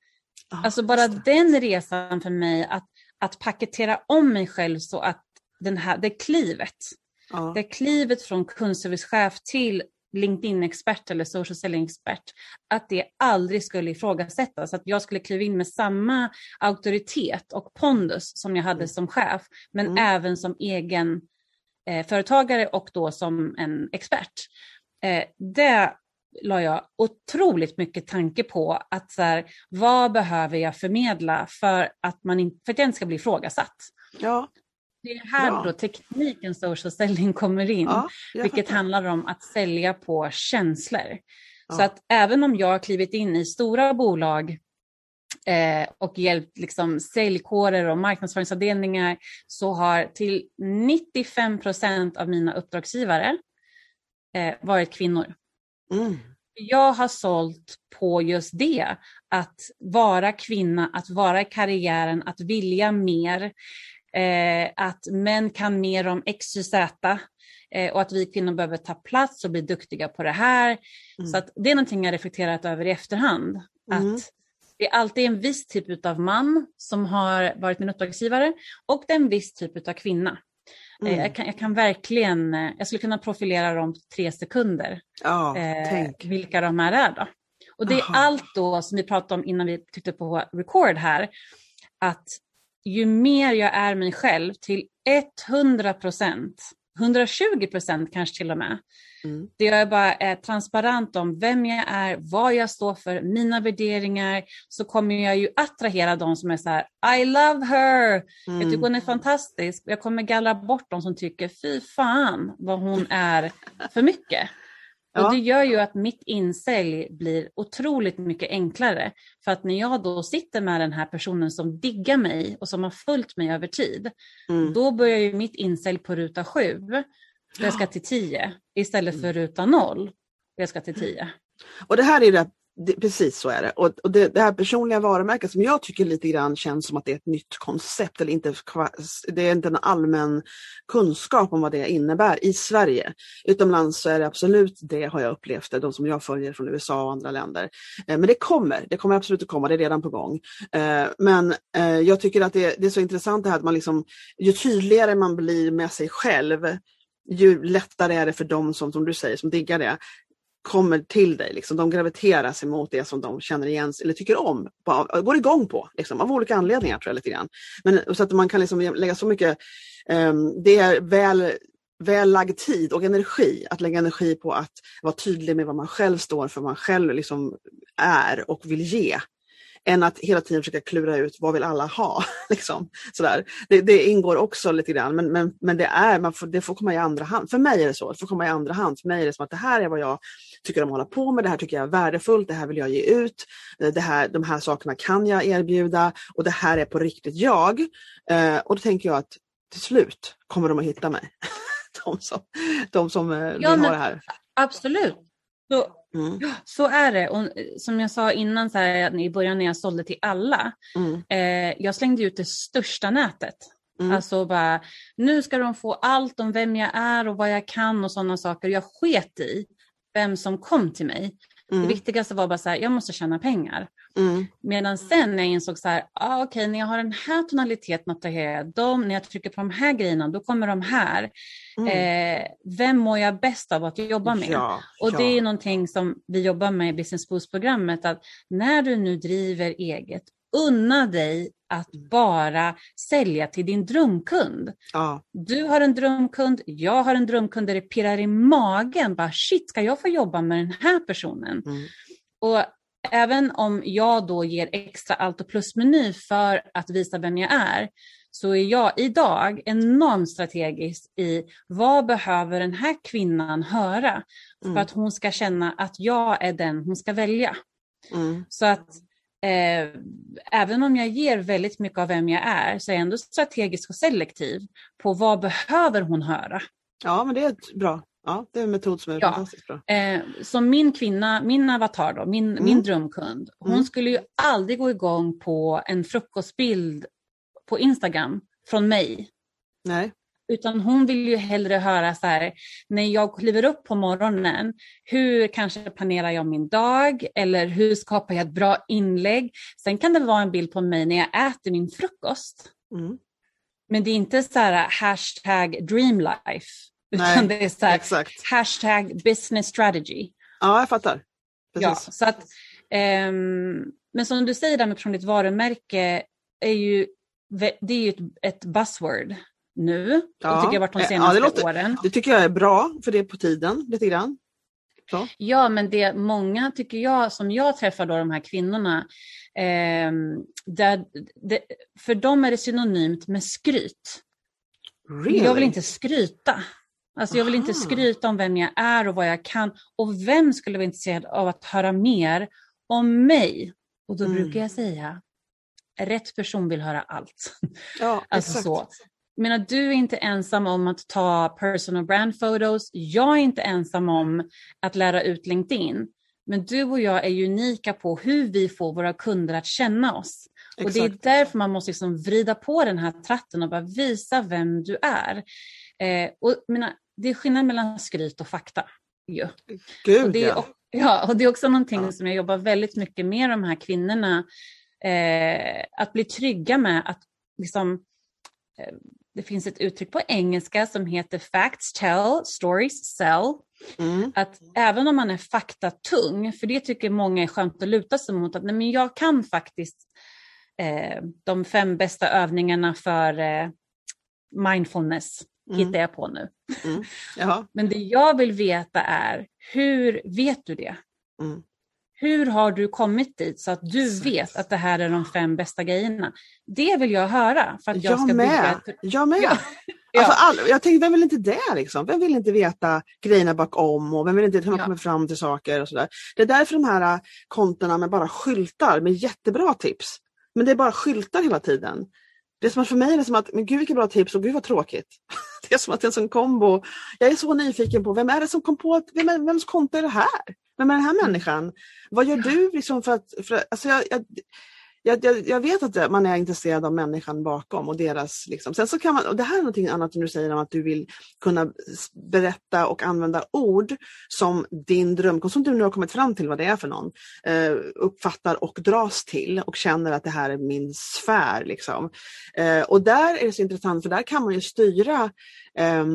Ja, Alltså bara den resan för mig att, att paketera om mig själv så att den här, det klivet, Ja. det klivet från kundservicechef till LinkedIn-expert eller social selling-expert, att det aldrig skulle ifrågasättas. Att jag skulle kliva in med samma auktoritet och pondus som jag hade Mm. som chef, men Mm. även som egen eh, företagare och då som en expert. Eh, det la jag otroligt mycket tanke på. att så här, Vad behöver jag förmedla för att, man in, för att jag inte ska bli ifrågasatt? Ja, Det är här Bra. då tekniken social selling kommer in. ja, Vilket fattar. handlar om att sälja på känslor. Ja. Så att även om jag har klivit in i stora bolag eh, och hjälpt liksom säljkårer och marknadsföringsavdelningar så har till 95 procent av mina uppdragsgivare eh, varit kvinnor. Mm. Jag har sålt på just det, att vara kvinna, att vara i karriären, att vilja mer, att män kan mer om XYZ eh, och att vi kvinnor behöver ta plats och bli duktiga på det här. Mm. Så att det är någonting jag reflekterat över i efterhand. Mm. Att det är alltid en viss typ av man som har varit min uppdragsgivare och det är en viss typ av kvinna. Eh, Mm. Jag, kan, jag kan verkligen, eh, jag skulle kunna profilera dem på tre sekunder Ja, eh, vilka de här är då. Och det är Aha. allt då som vi pratade om innan vi tryckte på record här, att ju mer jag är mig själv till 100 procent, 120 procent kanske till och med, Mm. det jag bara är transparent om vem jag är, vad jag står för, mina värderingar, så kommer jag ju attrahera de som är så här, I love her, jag tycker Mm. hon är fantastisk. Jag kommer gallra bort de som tycker, fy fan vad hon är för mycket. Ja. Och det gör ju att mitt insälj blir otroligt mycket enklare. För att när jag då sitter med den här personen som diggar mig och som har följt mig över tid, Mm. då börjar ju mitt insälj på ruta sju, där jag ska till tio, istället Mm. för ruta noll, där jag ska till tio. Och det här är det det, precis så är det. Och, och det, det, här personliga varumärket som jag tycker lite grann känns som att det är ett nytt koncept, eller inte, det är inte en allmän kunskap om vad det innebär i Sverige. Utomlands så är det absolut det har jag upplevt, det, de som jag följer från USA och andra länder. Eh, men det kommer, det kommer absolut att komma, det är redan på gång. Eh, men eh, jag tycker att det, det, är så intressant det här att man liksom, ju tydligare man blir med sig själv, ju lättare är det för dem som, som du säger, som diggar det, kommer till dig. Liksom. De graviteras emot det som de känner igen eller tycker om, går igång på liksom, av olika anledningar. tror jag lite grann. Men, så att man kan liksom lägga så mycket, um, det är väl väl lagd tid och energi, att lägga energi på att vara tydlig med vad man själv står för, vad man själv liksom är och vill ge än att hela tiden försöka klura ut vad vill alla ha. liksom. Sådär. Det, det, ingår också lite grann men, men, men det, är, man får, det får komma i andra hand. För mig är det så, det får komma i andra hand. För mig är det som att det här är vad jag tycker om att hålla på med, det här tycker jag är värdefullt, det här vill jag ge ut, det här, de här sakerna kan jag erbjuda och det här är på riktigt jag. Eh, och då tänker jag att till slut kommer de att hitta mig. de som, de som eh, ja, ha det här. Absolut. Så, mm. så är det. Och eh, som jag sa innan så här, i början när jag sålde till alla. Mm. Eh, jag slängde ut det största nätet. Mm. Alltså bara, nu ska de få allt om vem jag är och vad jag kan och sådana saker. Jag sket i vem som kom till mig. Mm. Det viktigaste var bara så här, jag måste tjäna pengar. Mm. Medan sen när jag insåg så här, ah, okej okay, när jag har den här tonaliteten attraherar jag dem, när jag trycker på de här grejerna då kommer de här. Mm. Eh, vem mår jag bäst av att jobba med? Ja, och ja. det är någonting som vi jobbar med i Business Boost-programmet, att när du nu driver eget, unna dig att mm. bara sälja till din drömkund. Ja. Du har en drömkund, jag har en drömkund där det pirrar i magen. Bara, Shit, ska jag få jobba med den här personen? Mm. Och även om jag då ger extra allt och plus-meny för att visa vem jag är, så är jag idag enormt strategisk i vad behöver den här kvinnan höra för mm. att hon ska känna att jag är den hon ska välja. Mm. Så att eh, även om jag ger väldigt mycket av vem jag är så är jag ändå strategisk och selektiv på vad behöver hon höra. Ja, men det är bra. Ja, det är en metod som är ja. fantastiskt bra. Eh, som min kvinna, min avatar då, min, mm. min drömkund, hon mm. skulle ju aldrig gå igång på en frukostbild på Instagram från mig. Nej. Utan hon vill ju hellre höra så här, när jag kliver upp på morgonen, hur kanske planerar jag min dag eller hur skapar jag ett bra inlägg? Sen kan det vara en bild på mig när jag äter min frukost. Mm. Men det är inte så här hashtag dreamlife, utan Nej, det är så här, exakt. hashtag business strategy. Ja, jag fattar. Ja, så att, um, men som du säger där med personligt varumärke, är ju, det är ju ett, ett buzzword nu. Ja. Det tycker jag varit de senaste ja, det låter, åren. Det tycker jag är bra, för det är på tiden lite grann. Så. Ja, men det många tycker jag, som jag träffar då de här kvinnorna, eh, där, det, för dem är det synonymt med skryt. Really? Jag vill inte skryta. Alltså jag vill inte skryta om vem jag är och vad jag kan. Och vem skulle vara intresserad av att höra mer om mig? Och då mm. brukar jag säga, rätt person vill höra allt. Ja, alltså exakt. så menar, du är inte ensam om att ta personal brand photos. Jag är inte ensam om att lära ut LinkedIn. Men du och jag är unika på hur vi får våra kunder att känna oss. Exakt. Och det är därför man måste liksom vrida på den här tratten och bara visa vem du är. Eh, och, menar, det är skillnad mellan skryt och fakta. Ja. Gud, och det är, ja. ja. och det är också någonting ja. som jag jobbar väldigt mycket med de här kvinnorna. Eh, att bli trygga med att liksom, eh, det finns ett uttryck på engelska som heter facts tell, stories sell. Mm. Att även om man är faktatung, för det tycker många är skönt att luta sig mot, att nej, men jag kan faktiskt eh, de fem bästa övningarna för eh, mindfulness, mm. hittar jag på nu. Mm. men det jag vill veta är, hur vet du det? Mm. Hur har du kommit dit så att du vet att det här är de fem bästa grejerna? Det vill jag höra. För att jag, jag ska med. Bygga... Jag med. Ja. Alltså, all, jag tänkte, vem vill inte det? Liksom? Vem vill inte veta grejerna bakom och vem vill inte hur man ja. kommer fram till saker och sådär. Det är därför de här äh, kontona med bara skyltar med jättebra tips. Men det är bara skyltar hela tiden. Det är som att för mig är det som att, men gud vilka bra tips och gud vad tråkigt. det är som att det är en sån kombo. Jag är så nyfiken på, vem är det som kom på, vem är, vems konto är det här? Vem är den här människan? Vad gör du liksom för att, för, alltså jag, jag, jag, jag, jag, vet att man är intresserad av människan bakom och deras... Liksom. Sen så kan man, och det här är någonting annat som du säger om att du vill kunna berätta och använda ord som din drömkund, som du nu har kommit fram till vad det är för någon, eh, uppfattar och dras till och känner att det här är min sfär. Liksom. Eh, och där är det så intressant för där kan man ju styra eh,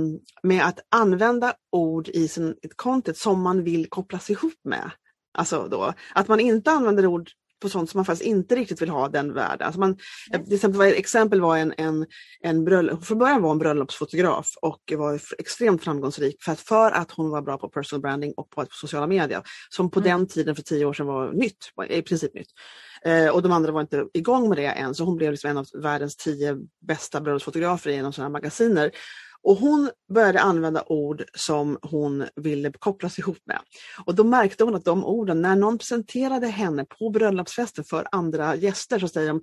med att använda ord i sin, ett content som man vill kopplas ihop med. Alltså då, att man inte använder ord på sånt som man faktiskt inte riktigt vill ha den världen. Alltså man, till exempel, ett exempel var en, en, en bröllop, från början var en bröllopsfotograf och var extremt framgångsrik för att, för att hon var bra på personal branding och på sociala medier. Som på mm. den tiden för tio år sedan var nytt, i princip nytt. Eh, och de andra var inte igång med det än så hon blev liksom en av världens tio bästa bröllopsfotografer av sådana magasiner. Och hon började använda ord som hon ville kopplas ihop med. Och då märkte hon att de orden, när någon presenterade henne på bröllopsfesten för andra gäster så säger de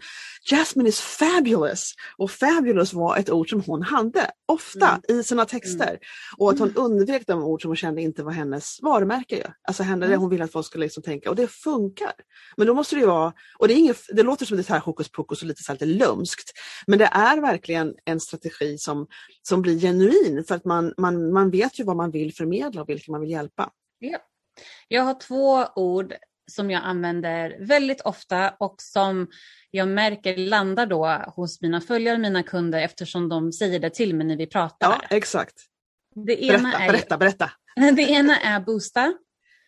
Jasmine is fabulous! Och fabulous var ett ord som hon hade ofta mm. i sina texter. Mm. Och att hon undvek de ord som hon kände inte var hennes varumärke. Ju. Alltså henne, mm. det hon ville att folk skulle liksom tänka och det funkar. Men då måste det ju vara, och det, är inget, det låter som det här hokus pokus och lite, så lite lumskt, men det är verkligen en strategi som, som blir genuin för att man, man, man vet ju vad man vill förmedla och vilka man vill hjälpa. Ja. Jag har två ord som jag använder väldigt ofta och som jag märker landar då hos mina följare, mina kunder eftersom de säger det till mig när vi pratar. Ja, exakt. Det ena berätta, är, berätta, berätta. Det ena är boosta.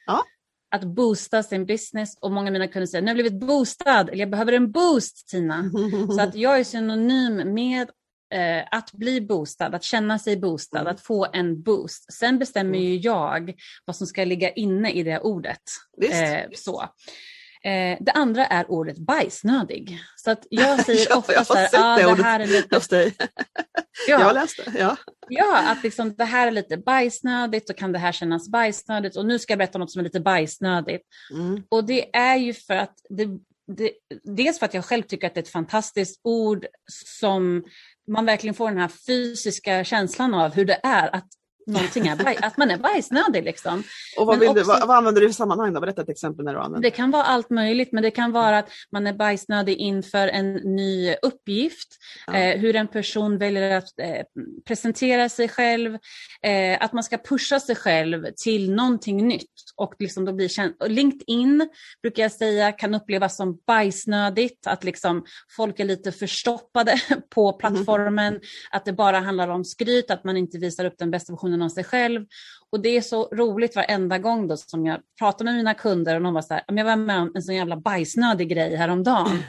Ja. Att boosta sin business och många av mina kunder säger nu har jag blivit boostad eller jag behöver en boost Tina. Så att jag är synonym med eh, att bli boostad, att känna sig boostad, mm. att få en boost. Sen bestämmer mm. ju jag vad som ska ligga inne i det ordet. Eh, så. Eh, det andra är ordet bajsnödig. Så att jag säger ja, ofta jag så här, ah, det, det här är lite... Hos dig. ja. Jag läste, ja. Ja, att liksom, det här är lite bajsnödigt och kan det här kännas bajsnödigt och nu ska jag berätta något som är lite bajsnödigt. Mm. Och det är ju för att det, det, dels för att jag själv tycker att det är ett fantastiskt ord som man verkligen får den här fysiska känslan av hur det är att någonting är baj, att man är bajsnödig. Liksom. Och vad, också, du, vad, vad, använder du i sammanhang? Då? Berätta ett exempel när du använder det. kan vara allt möjligt, men det kan vara att man är bajsnödig inför en ny uppgift, ja. eh, hur en person väljer att eh, presentera sig själv, eh, att man ska pusha sig själv till någonting nytt. Och liksom då blir känd, LinkedIn brukar jag säga kan upplevas som bajsnödigt, att liksom folk är lite förstoppade på plattformen, mm. att det bara handlar om skryt, att man inte visar upp den bästa versionen versionen av sig själv. Och det är så roligt varenda gång då som jag pratar med mina kunder och de var så här, jag var med om en sån jävla bajsnödig grej häromdagen.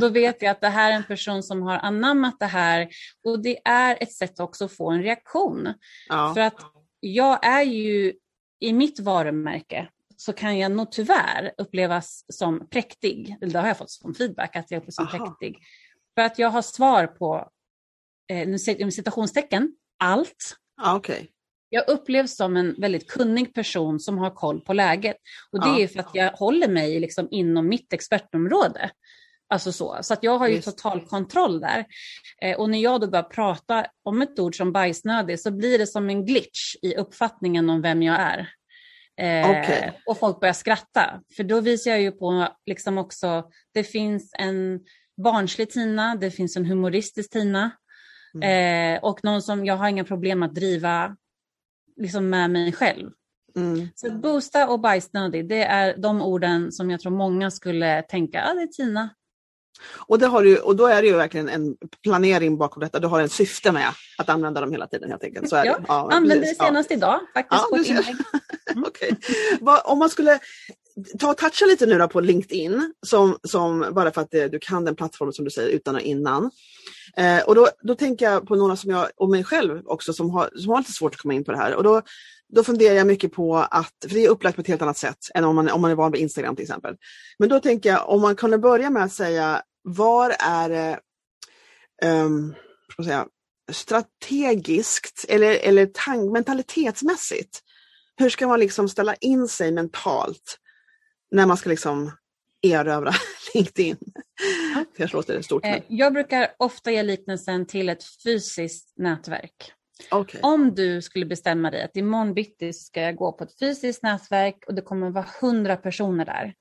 då vet jag att det här är en person som har anammat det här och det är ett sätt också att få en reaktion. Ja. För att jag är ju i mitt varumärke så kan jag nog tyvärr upplevas som präktig. Eller det har jag fått som feedback, att jag upplevs som Aha. präktig. För att jag har svar på, eh, citationstecken, allt. Ah, okay. Jag upplevs som en väldigt kunnig person som har koll på läget. Och det ja. är för att jag håller mig liksom inom mitt expertområde. Alltså så. Så att jag har ju Just. total kontroll där. Eh, och när jag då börjar prata om ett ord som bajsnödig så blir det som en glitch i uppfattningen om vem jag är. Eh, okay. Och folk börjar skratta. För då visar jag ju på liksom också, det finns en barnslig Tina, det finns en humoristisk Tina. Mm. Eh, och någon som jag har inga problem att driva liksom med mig själv. Mm. Så boosta och bajsnödig, det är de orden som jag tror många skulle tänka, ja ah, det är Tina. Och, det har du, och då är det ju verkligen en planering bakom detta, du har en syfte med att använda dem hela tiden helt enkelt. Så är ja, det. Ja, använde det senast ja. idag faktiskt ja, på ett inlägg. Okay. Om man skulle ta och toucha lite nu på LinkedIn, som, som, bara för att det, du kan den plattformen som du säger utan och innan. Eh, och då, då tänker jag på några som jag, och mig själv också, som har, som har lite svårt att komma in på det här. Och då, då funderar jag mycket på att, för det är upplagt på ett helt annat sätt än om man, om man är van vid Instagram till exempel. Men då tänker jag om man kunde börja med att säga, var är det um, säga, strategiskt eller, eller tank, mentalitetsmässigt? Hur ska man liksom ställa in sig mentalt när man ska liksom erövra LinkedIn. Ja. Kanske låter stort. Men... Eh, jag brukar ofta ge liknelsen till ett fysiskt nätverk. Okay. Om du skulle bestämma dig att imorgon bitti ska jag gå på ett fysiskt nätverk och det kommer vara hundra personer där.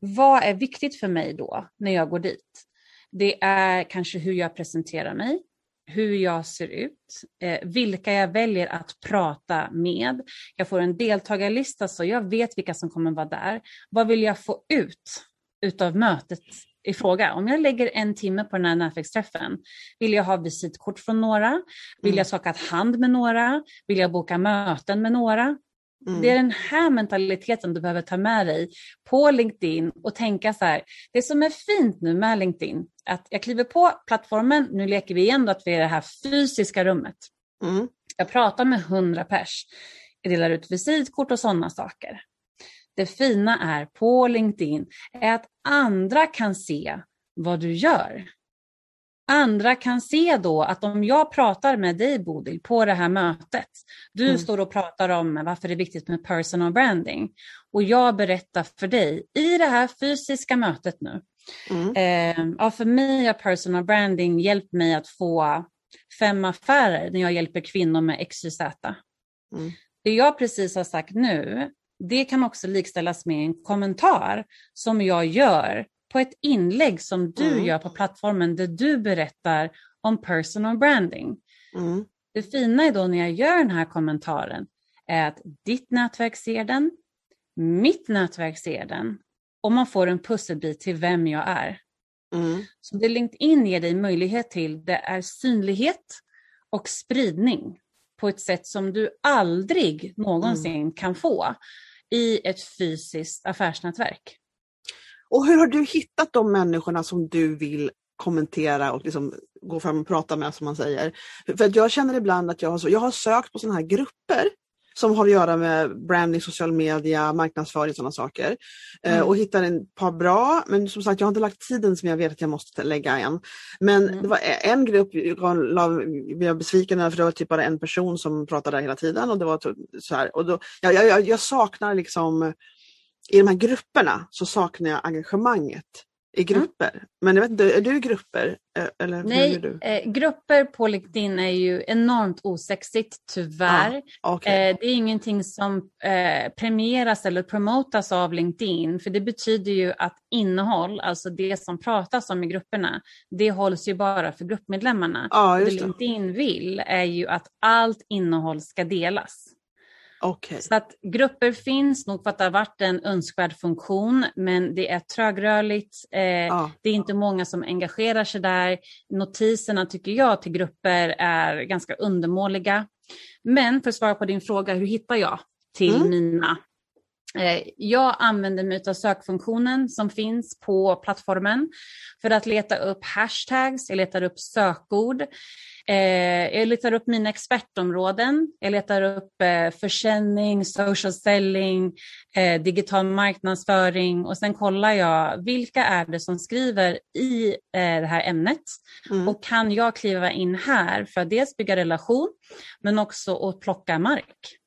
Vad är viktigt för mig då när jag går dit? Det är kanske hur jag presenterar mig, hur jag ser ut, eh, vilka jag väljer att prata med. Jag får en deltagarlista så jag vet vilka som kommer vara där. Vad vill jag få ut utav mötet i fråga. Om jag lägger en timme på den här nätverksträffen, vill jag ha visitkort från några? Vill mm. jag skaka hand med några? Vill jag boka möten med några? Mm. Det är den här mentaliteten du behöver ta med dig på LinkedIn och tänka så här. Det som är fint nu med LinkedIn, att jag kliver på plattformen, nu leker vi igen då att vi är i det här fysiska rummet. Mm. Jag pratar med hundra pers, jag delar ut visitkort och sådana saker. Det fina är på LinkedIn är att andra kan se vad du gör. Andra kan se då att om jag pratar med dig Bodil på det här mötet, du mm. står och pratar om varför det är viktigt med personal branding och jag berättar för dig i det här fysiska mötet nu. Mm. Eh, ja, för mig har personal branding hjälpt mig att få fem affärer när jag hjälper kvinnor med XYZ. Mm. Det jag precis har sagt nu, det kan också likställas med en kommentar som jag gör på ett inlägg som du mm. gör på plattformen där du berättar om personal branding. Mm. Det fina är då när jag gör den här kommentaren är att ditt nätverk ser den, mitt nätverk ser den och man får en pusselbit till vem jag är. Mm. Så det LinkedIn ger dig möjlighet till det är synlighet och spridning på ett sätt som du aldrig någonsin mm. kan få i ett fysiskt affärsnätverk. Och hur har du hittat de människorna som du vill kommentera och liksom gå fram och prata med som man säger? För att jag känner ibland att jag har, så, jag har sökt på sådana här grupper som har att göra med branding, social media, marknadsföring och sådana saker. Eh, mm. och hittar en par bra, men som sagt jag har inte lagt tiden som jag vet att jag måste lägga än. Men mm. det var en grupp jag blev besviken över för det var typ bara en person som pratade hela tiden och det var så här. Och då, jag, jag, jag saknar liksom i de här grupperna så saknar jag engagemanget i mm. grupper. Mm. Men jag vet inte, är du i grupper? Eh, eller Nej, du? Eh, grupper på LinkedIn är ju enormt osexigt tyvärr. Ah, okay. eh, det är ingenting som eh, premieras eller promotas av LinkedIn för det betyder ju att innehåll, alltså det som pratas om i grupperna, det hålls ju bara för gruppmedlemmarna. Ah, det LinkedIn vill är ju att allt innehåll ska delas. Okay. Så att grupper finns nog för att det har varit en önskvärd funktion, men det är trögrörligt. Eh, ah. Det är inte många som engagerar sig där. Notiserna tycker jag till grupper är ganska undermåliga. Men för att svara på din fråga, hur hittar jag till mm. mina Eh, jag använder mig av sökfunktionen som finns på plattformen för att leta upp hashtags, jag letar upp sökord, eh, jag letar upp mina expertområden, jag letar upp eh, försäljning, social selling, digital marknadsföring och sen kollar jag vilka är det som skriver i det här ämnet mm. och kan jag kliva in här för att dels bygga relation men också att plocka mark.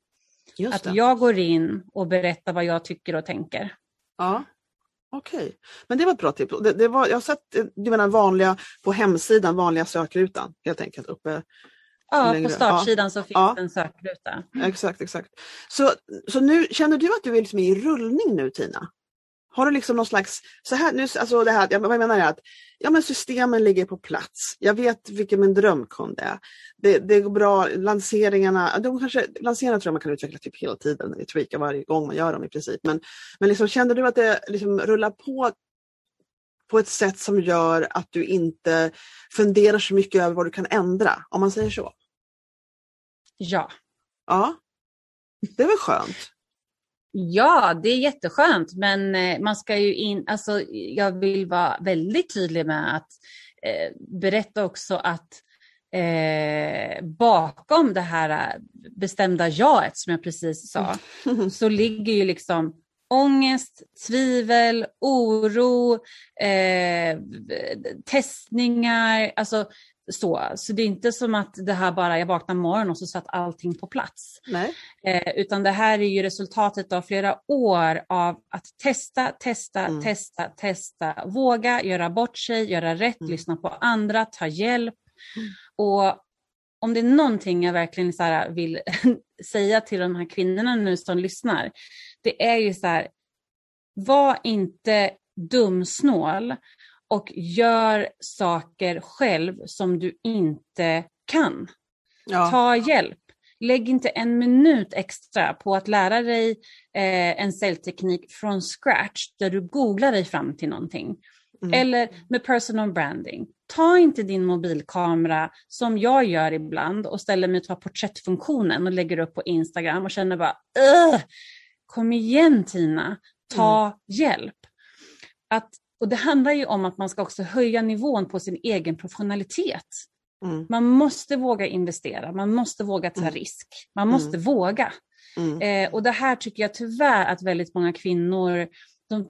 Att jag går in och berättar vad jag tycker och tänker. Ja, Okej, okay. men det var ett bra tips. Det, det, var, jag har sett, du menar vanliga på hemsidan, vanliga sökrutan helt enkelt uppe Ja, längre. på startsidan ja. så finns ja. en sökruta. Exakt, exakt. Så, så nu känner du att du är liksom i rullning nu Tina? Har du liksom någon slags, så här, nu, alltså det här, vad jag menar är att ja, men systemen ligger på plats. Jag vet vilken min drömkund är. Det, det går bra, lanseringarna, de kanske, lanseringarna tror jag man kan utveckla typ hela tiden, vi tweakar varje gång man gör dem i princip. Men, men liksom, kände du att det liksom rullar på på ett sätt som gör att du inte funderar så mycket över vad du kan ändra, om man säger så? Ja. Ja, det är väl skönt? Ja, det är jätteskönt, men eh, man ska ju in, alltså jag vill vara väldigt tydlig med att eh, berätta också att eh, bakom det här eh, bestämda jaet som jag precis sa, mm. så ligger ju liksom ångest, tvivel, oro, eh, testningar, alltså så. Så det är inte som att det här bara, jag vaknar morgon och så satt allting på plats. Eh, utan det här är ju resultatet av flera år av att testa, testa, mm. testa, testa, våga göra bort sig, göra rätt, mm. lyssna på andra, ta hjälp. Mm. Och om det är någonting jag verkligen så här vill säga till de här kvinnorna nu som lyssnar, det är ju så här, var inte dumsnål och gör saker själv som du inte kan. Ja. Ta hjälp. Lägg inte en minut extra på att lära dig eh, en säljteknik från scratch där du googlar dig fram till någonting. Mm. Eller med personal branding. Ta inte din mobilkamera som jag gör ibland och ställer mig och tar porträttfunktionen och lägger upp på Instagram och känner bara Ugh! Kom igen Tina, ta mm. hjälp. Att, och det handlar ju om att man ska också höja nivån på sin egen professionalitet. Mm. Man måste våga investera, man måste våga ta mm. risk, man måste mm. våga. Mm. Eh, och det här tycker jag tyvärr att väldigt många kvinnor, de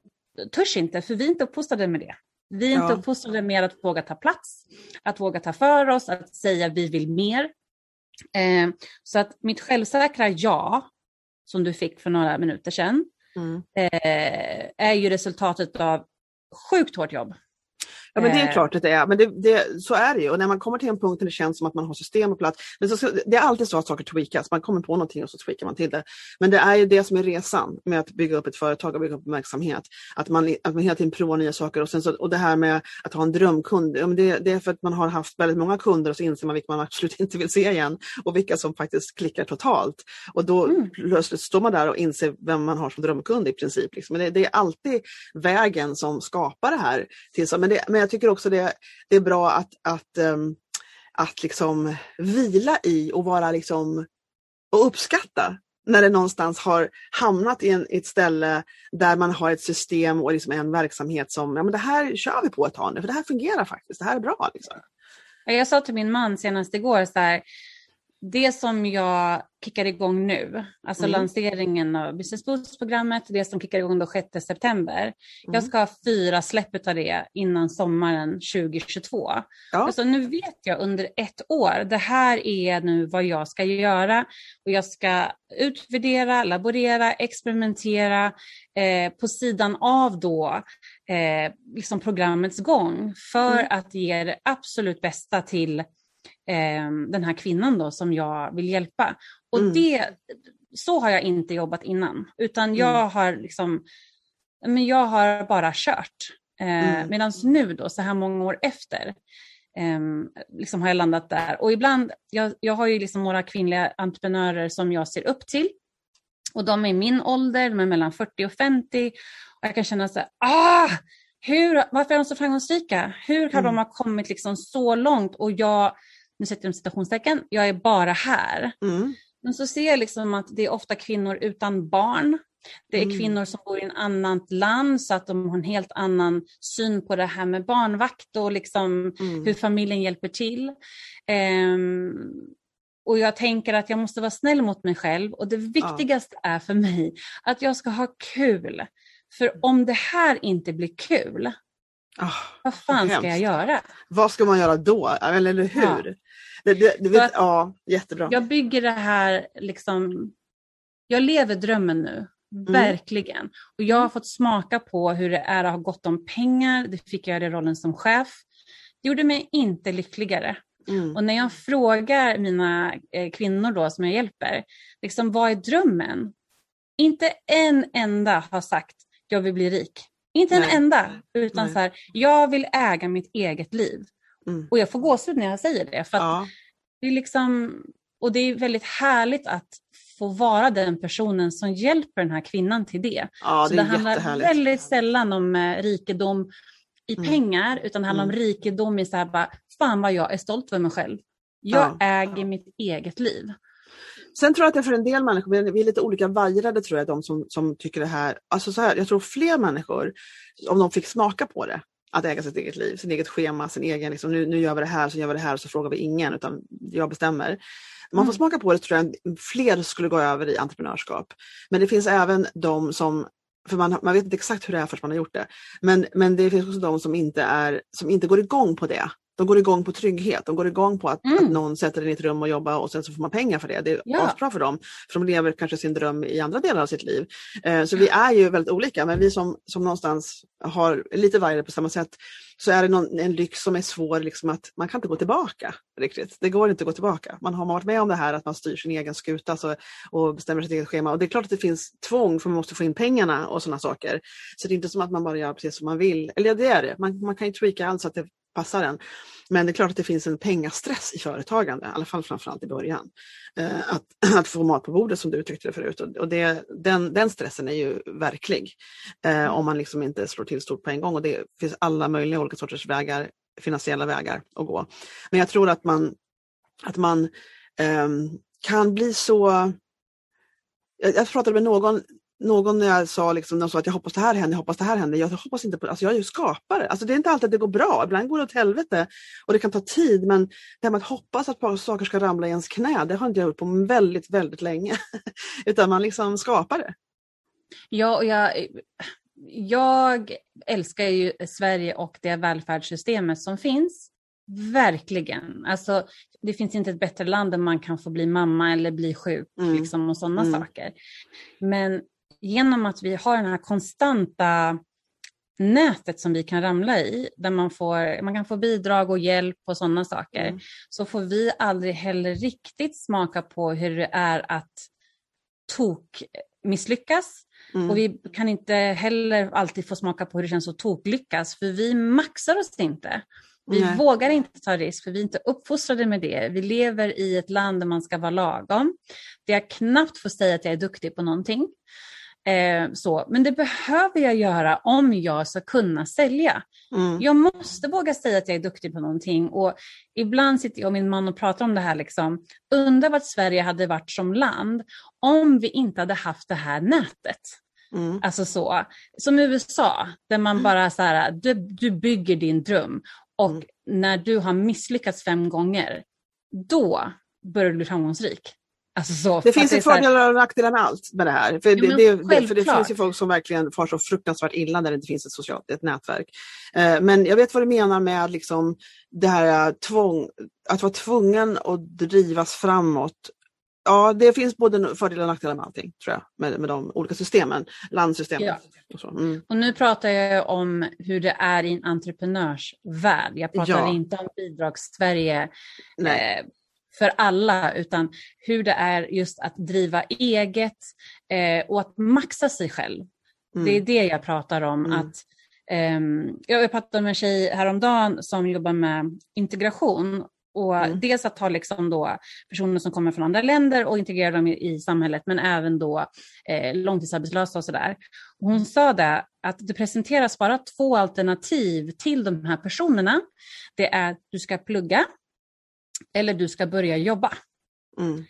törs inte, för vi är inte uppfostrade med det. Vi är ja. inte uppfostrade med att våga ta plats, att våga ta för oss, att säga vi vill mer. Eh, så att mitt självsäkra ja, som du fick för några minuter sedan, mm. eh, är ju resultatet av sjukt hårt jobb. Ja men det är eh. klart att det är, men det, det, så är det ju. Och när man kommer till en punkt där det känns som att man har system på plats. Men så, det är alltid så att saker tweakas, man kommer på någonting och så tweakar man till det. Men det är ju det som är resan med att bygga upp ett företag och bygga upp en verksamhet. Att man, att man hela tiden provar nya saker. Och, sen så, och det här med att ha en drömkund, det, det är för att man har haft väldigt många kunder och så inser man vilka man absolut inte vill se igen och vilka som faktiskt klickar totalt. Och då mm. plötsligt står man där och inser vem man har som drömkund i princip. Liksom. Men det, det, är alltid vägen som skapar det här. Till, men, det, men jag tycker också det, det är bra att, att, um, att liksom vila i och vara liksom och uppskatta när det någonstans har hamnat i, en, i ett ställe där man har ett system och liksom en verksamhet som, ja men det här kör vi på ett tag nu, för det här fungerar faktiskt, det här är bra. Liksom. Jag sa till min man senast igår så här, det som jag kickar igång nu, alltså mm. lanseringen av Business Boost-programmet, det som kickar igång då 6 september. Mm. Jag ska ha fyra släpp av det innan sommaren 2022. Ja. Alltså, nu vet jag under ett år, det här är nu vad jag ska göra och jag ska utvärdera, laborera, experimentera eh, på sidan av då eh, liksom programmets gång för mm. att ge det absolut bästa till eh, den här kvinnan då som jag vill hjälpa. Och mm. det, så har jag inte jobbat innan, utan jag mm. har liksom, men jag har bara kört. Eh, mm. Medan nu då, så här många år efter, eh, liksom har jag landat där. Och ibland, jag, jag har ju liksom några kvinnliga entreprenörer som jag ser upp till. Och de är i min ålder, de är mellan 40 och 50. Och jag kan känna så här, ah! Hur, varför är de så framgångsrika? Hur har mm. de ha kommit liksom så långt och jag nu sätter jag citationstecken, jag är bara här. Mm. Men så ser jag liksom att det är ofta kvinnor utan barn. Det är mm. kvinnor som bor i ett annat land så att de har en helt annan syn på det här med barnvakt och liksom mm. hur familjen hjälper till. Um, och jag tänker att jag måste vara snäll mot mig själv och det viktigaste ja. är för mig att jag ska ha kul. För om det här inte blir kul, oh, vad fan ska jag göra? Vad ska man göra då? Eller hur? Ja. Det, det, det vet, ja, jättebra. Jag bygger det här, liksom, jag lever drömmen nu. Mm. Verkligen. Och jag har fått smaka på hur det är att ha gott om pengar. Det fick jag i rollen som chef. Det gjorde mig inte lyckligare. Mm. Och när jag frågar mina eh, kvinnor då som jag hjälper, liksom, vad är drömmen? Inte en enda har sagt jag vill bli rik. Inte Nej. en enda. Utan Nej. så här, jag vill äga mitt eget liv. Mm. Och jag får gåshud när jag säger det. För ja. det är liksom, och det är väldigt härligt att få vara den personen som hjälper den här kvinnan till det. Ja, det Så det handlar väldigt sällan om eh, rikedom i mm. pengar, utan det handlar mm. om rikedom i så här bara, fan vad jag är stolt över mig själv. Jag ja. äger mitt eget liv. Sen tror jag att det är för en del människor, vi är lite olika vajrade tror jag, de som, som tycker det här. Alltså så här, jag tror fler människor, om de fick smaka på det, att äga sitt eget liv, sin eget schema, sin egen, liksom, nu, nu gör vi det här, så gör vi det här, så frågar vi ingen, utan jag bestämmer. Man får mm. smaka på det tror jag fler skulle gå över i entreprenörskap. Men det finns även de som för man, man vet inte exakt hur det är förrän man har gjort det. Men, men det finns också de som inte, är, som inte går igång på det. De går igång på trygghet, de går igång på att, mm. att någon sätter den i ett rum och jobbar och sen så får man pengar för det. Det är ja. bra för dem, för de lever kanske sin dröm i andra delar av sitt liv. Eh, så vi är ju väldigt olika, men vi som, som någonstans har lite varje på samma sätt, så är det någon, en lyx som är svår, liksom att man kan inte gå tillbaka riktigt. Det går inte att gå tillbaka. Man har varit med om det här att man styr sin egen skuta så, och bestämmer sitt eget schema. Och det är klart att det finns tvång för man måste få in pengarna och sådana saker. Så det är inte som att man bara gör precis som man vill. Eller ja, det är det. Man, man kan ju tweaka allt så att det passar en. Men det är klart att det finns en pengastress i företagande, i alla fall framförallt i början. Eh, att, att få mat på bordet som du uttryckte det förut. Och det, den, den stressen är ju verklig. Eh, om man liksom inte slår till stort på en gång. Och det finns alla möjliga olika sorters vägar, finansiella vägar att gå. Men jag tror att man, att man ehm, kan bli så jag pratade med någon någon när jag sa, liksom, de sa att jag hoppas det här händer, jag hoppas det här händer. Jag hoppas inte på alltså jag är ju skapare. Alltså det är inte alltid det går bra, ibland går det åt helvete och det kan ta tid men det här med att hoppas att saker ska ramla i ens knä, det har inte jag gjort på väldigt, väldigt länge. Utan man liksom skapar det. Ja, och jag, jag älskar ju Sverige och det välfärdssystemet som finns. Verkligen. Alltså, det finns inte ett bättre land där man kan få bli mamma eller bli sjuk mm. liksom, och sådana mm. saker. Men genom att vi har den här konstanta nätet som vi kan ramla i, där man, får, man kan få bidrag och hjälp och sådana saker, mm. så får vi aldrig heller riktigt smaka på hur det är att tok misslyckas. Mm. Och vi kan inte heller alltid få smaka på hur det känns att toklyckas, för vi maxar oss inte. Vi Nej. vågar inte ta risk för vi är inte uppfostrade med det. Vi lever i ett land där man ska vara lagom. Där jag knappt får säga att jag är duktig på någonting. Eh, så. Men det behöver jag göra om jag ska kunna sälja. Mm. Jag måste våga säga att jag är duktig på någonting. Och ibland sitter jag och min man och pratar om det här. Liksom. Undrar vad Sverige hade varit som land om vi inte hade haft det här nätet. Mm. Alltså så. Som USA, där man bara så här, du, du bygger din dröm. Och mm. när du har misslyckats fem gånger, då börjar du bli framgångsrik. Alltså så, det finns ju fördelar och nackdelar med allt med det här. För, jo, det, det, för det finns ju folk som verkligen far så fruktansvärt illa när det inte finns ett socialt ett nätverk. Eh, men jag vet vad du menar med liksom det här tvång, att vara tvungen att drivas framåt. Ja, det finns både fördelar och nackdelar med allting, tror jag, med, med de olika systemen, landsystemet. Ja. Och, mm. och, nu pratar jag om hur det är i en entreprenörsvärld. Jag pratar ja. inte om bidrags-Sverige. Eh, för alla, utan hur det är just att driva eget eh, och att maxa sig själv. Mm. Det är det jag pratar om. Mm. att um, Jag pratade med en tjej häromdagen som jobbar med integration och mm. dels att ta liksom då personer som kommer från andra länder och integrera dem i, i samhället, men även då eh, långtidsarbetslösa och sådär. Hon sa det att det presenteras bara två alternativ till de här personerna. Det är att du ska plugga eller du ska börja jobba. Mm.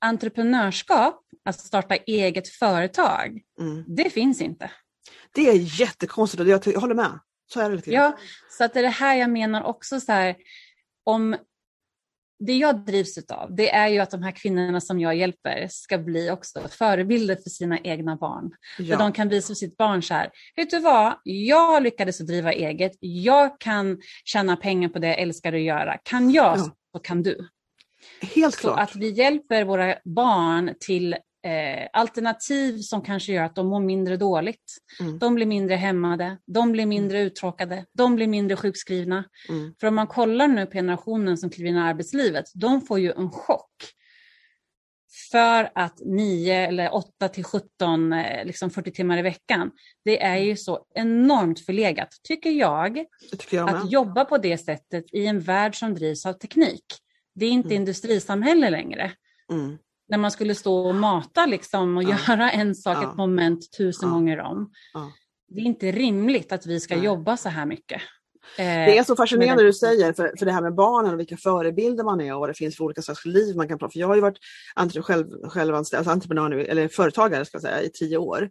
Entreprenörskap, att starta eget företag, mm. det finns inte. Det är jättekonstigt och jag håller med. Så är det lite Ja, så att det är det här jag menar också så här, om det jag drivs av, det är ju att de här kvinnorna som jag hjälper ska bli också förebilder för sina egna barn. Ja. För de kan visa för sitt barn så här, vet du vad, jag lyckades att driva eget, jag kan tjäna pengar på det jag älskar att göra. Kan jag ja så kan du. Helt så klart. att vi hjälper våra barn till eh, alternativ som kanske gör att de mår mindre dåligt. Mm. De blir mindre hämmade, de blir mindre mm. uttråkade, de blir mindre sjukskrivna. Mm. För om man kollar nu på generationen som kliver in i arbetslivet, de får ju en chock. För att 9 eller 8 till 17, eh, liksom 40 timmar i veckan, det är ju så enormt förlegat, tycker jag, tycker jag att jobba på det sättet i en värld som drivs av teknik. Det är inte mm. industrisamhälle längre. Mm. När man skulle stå och mata liksom och ja. göra en sak, ja. ett moment tusen ja. gånger om. Det är inte rimligt att vi ska jobba så här mycket. Det är så fascinerande det du säger, för, för det här med barnen och vilka förebilder man är och vad det finns för olika slags liv man kan prata För jag har ju varit entre, själv, självanställd, alltså entreprenör nu, eller företagare ska jag säga, i tio år.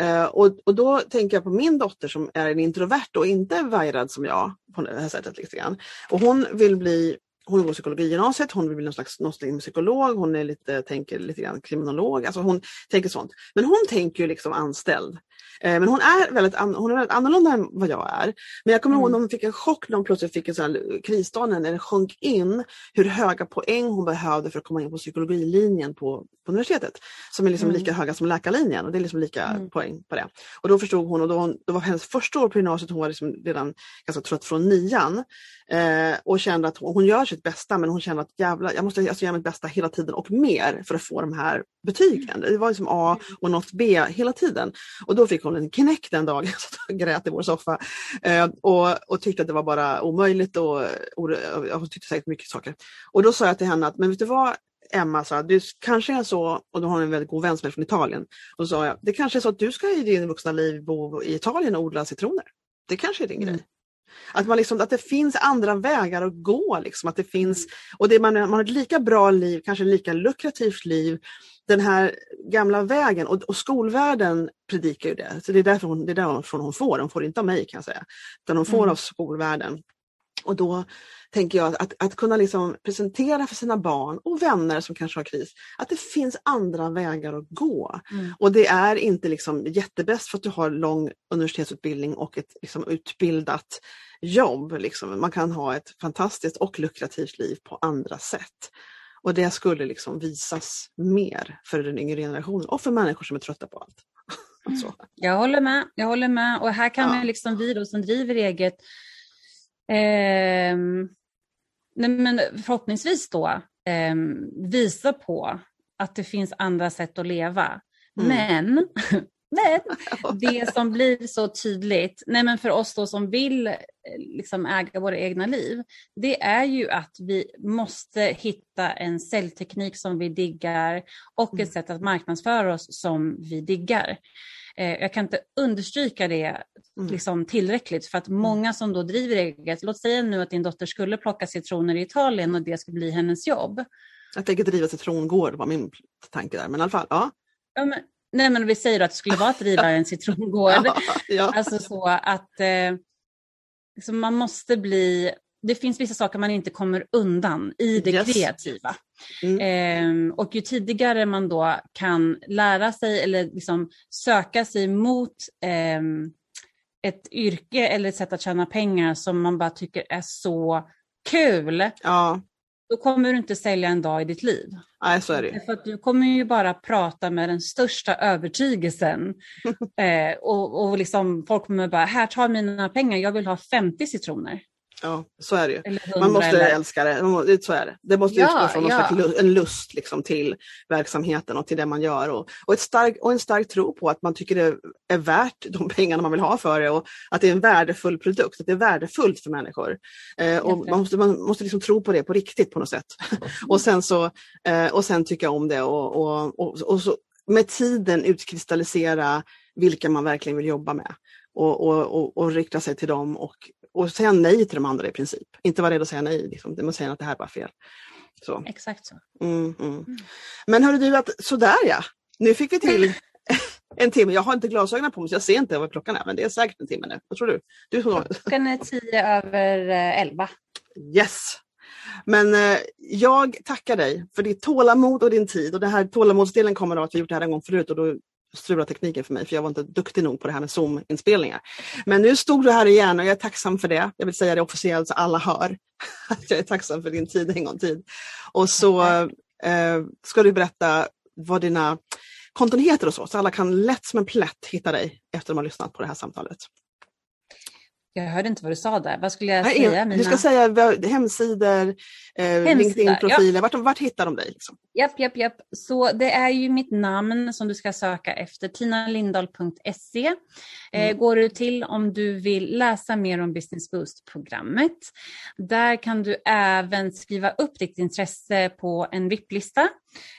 Uh, och, och då tänker jag på min dotter som är en introvert och inte vajrad som jag på det här sättet. Lite grann. Och hon vill bli hon går psykologigymnasiet, hon vill bli någon slags, någon slags psykolog, hon är lite, tänker lite grann kriminolog, alltså hon tänker sånt. Men hon tänker ju liksom anställd. Eh, men hon är, väldigt, hon är väldigt annorlunda än vad jag är. Men jag kommer mm. ihåg när hon fick en chock när hon plötsligt fick en sån här krisdag när det sjönk in hur höga poäng hon behövde för att komma in på psykologilinjen på, på universitetet. Som är liksom mm. lika höga som läkarlinjen och det är liksom lika mm. poäng på det. Och då förstod hon, och då, då var hennes första år på gymnasiet, hon var liksom redan ganska trött från nian. Eh, och kände att hon, hon, gör sitt bästa men hon kände att jävla, jag måste alltså göra mitt bästa hela tiden och mer för att få de här betygen. Det var liksom A och något B hela tiden. Och då fick hon en knäck den dagen, så grät i vår soffa. Eh, och, och tyckte att det var bara omöjligt och, och, och tyckte säkert mycket saker. Och då sa jag till henne att, men vet du vad Emma sa, det kanske är så, och då har hon en väldigt god vän som är från Italien, och sa jag, det kanske är så att du ska i din vuxna liv bo i Italien och odla citroner. Det kanske är din mm. grej. Att, man liksom, att det finns andra vägar att gå. Liksom, att det finns, och det, man, man har ett lika bra liv, kanske lika lukrativt liv. Den här gamla vägen, och, och skolvärlden predikar ju det. Så det är därför hon, det är därifrån hon får, hon får inte av mig kan jag säga. Utan hon får mm. av skolvärlden. Och då tänker jag att, att kunna liksom presentera för sina barn och vänner som kanske har kris, att det finns andra vägar att gå. Mm. Och det är inte liksom jättebäst för att du har lång universitetsutbildning och ett liksom utbildat jobb. Liksom. Man kan ha ett fantastiskt och lukrativt liv på andra sätt. Och det skulle liksom visas mer för den yngre generationen och för människor som är trötta på allt. Jag håller med. Jag håller med. Och här kan ja. liksom vi då som driver eget eh, nej men förhoppningsvis då eh, visa på att det finns andra sätt att leva. Mm. Men, men det som blir så tydligt, nej men för oss då som vill eh, liksom äga våra egna liv, det är ju att vi måste hitta en säljteknik som vi diggar och ett mm. sätt att marknadsföra oss som vi diggar. Eh, jag kan inte understryka det mm. liksom, tillräckligt för att mm. många som då driver eget, låt säga nu att din dotter skulle plocka citroner i Italien och det skulle bli hennes jobb. Jag tänker driva citrongård var min tanke där, men i alla fall, ja. ja men, nej men vi säger att det skulle vara att driva en citrongård. ja, ja. Alltså så att eh, liksom man måste bli det finns vissa saker man inte kommer undan i det yes. kreativa. Mm. Eh, och ju tidigare man då kan lära sig eller liksom söka sig mot eh, ett yrke eller ett sätt att tjäna pengar som man bara tycker är så kul. Ja. Då kommer du inte sälja en dag i ditt liv. Nej, så är det. För att du kommer ju bara prata med den största övertygelsen. eh, och och liksom, folk kommer bara, här ta mina pengar, jag vill ha 50 citroner. Ja, så är det ju. Man måste eller... älska det. Så är det. Det måste ja, utgå från ja. slags, en lust liksom, till verksamheten och till det man gör. Och, och, ett stark, och en stark tro på att man tycker det är värt de pengarna man vill ha för det och att det är en värdefull produkt, att det är värdefullt för människor. Eh, och man måste, man måste liksom tro på det på riktigt på något sätt. och, sen så, eh, och sen tycka om det och, och, och, och så, med tiden utkristallisera vilka man verkligen vill jobba med och, och, och, och rikta sig till dem och, och säga nej till de andra i princip. Inte vara rädd att säga nej, liksom. man säger att det här var fel. Så. Exakt så. Mm, mm. Mm. Men hörru du, att, sådär ja, nu fick vi till en timme. Jag har inte glasögonen på mig så jag ser inte vad klockan är, men det är säkert en timme nu. Vad tror du? du klockan är tio över eh, elva. Yes! Men eh, jag tackar dig för ditt tålamod och din tid och den här tålamodsdelen kommer av att vi gjort det här en gång förut och då strula tekniken för mig för jag var inte duktig nog på det här med Zoom-inspelningar. Men nu stod du här igen och jag är tacksam för det. Jag vill säga det officiellt så alla hör att jag är tacksam för din tid en gång tid. Och så eh, ska du berätta vad dina konton heter och så, så alla kan lätt som en plätt hitta dig efter att de har lyssnat på det här samtalet. Jag hörde inte vad du sa där. Vad skulle jag Nej, säga? Mina... Du ska säga hemsidor, eh, LinkedIn-profiler. Ja. Vart, vart hittar de dig? Liksom? Japp, japp, japp. Så det är ju mitt namn som du ska söka efter, tinalindahl.se. Eh, mm. går du till om du vill läsa mer om Business Boost-programmet. Där kan du även skriva upp ditt intresse på en VIP-lista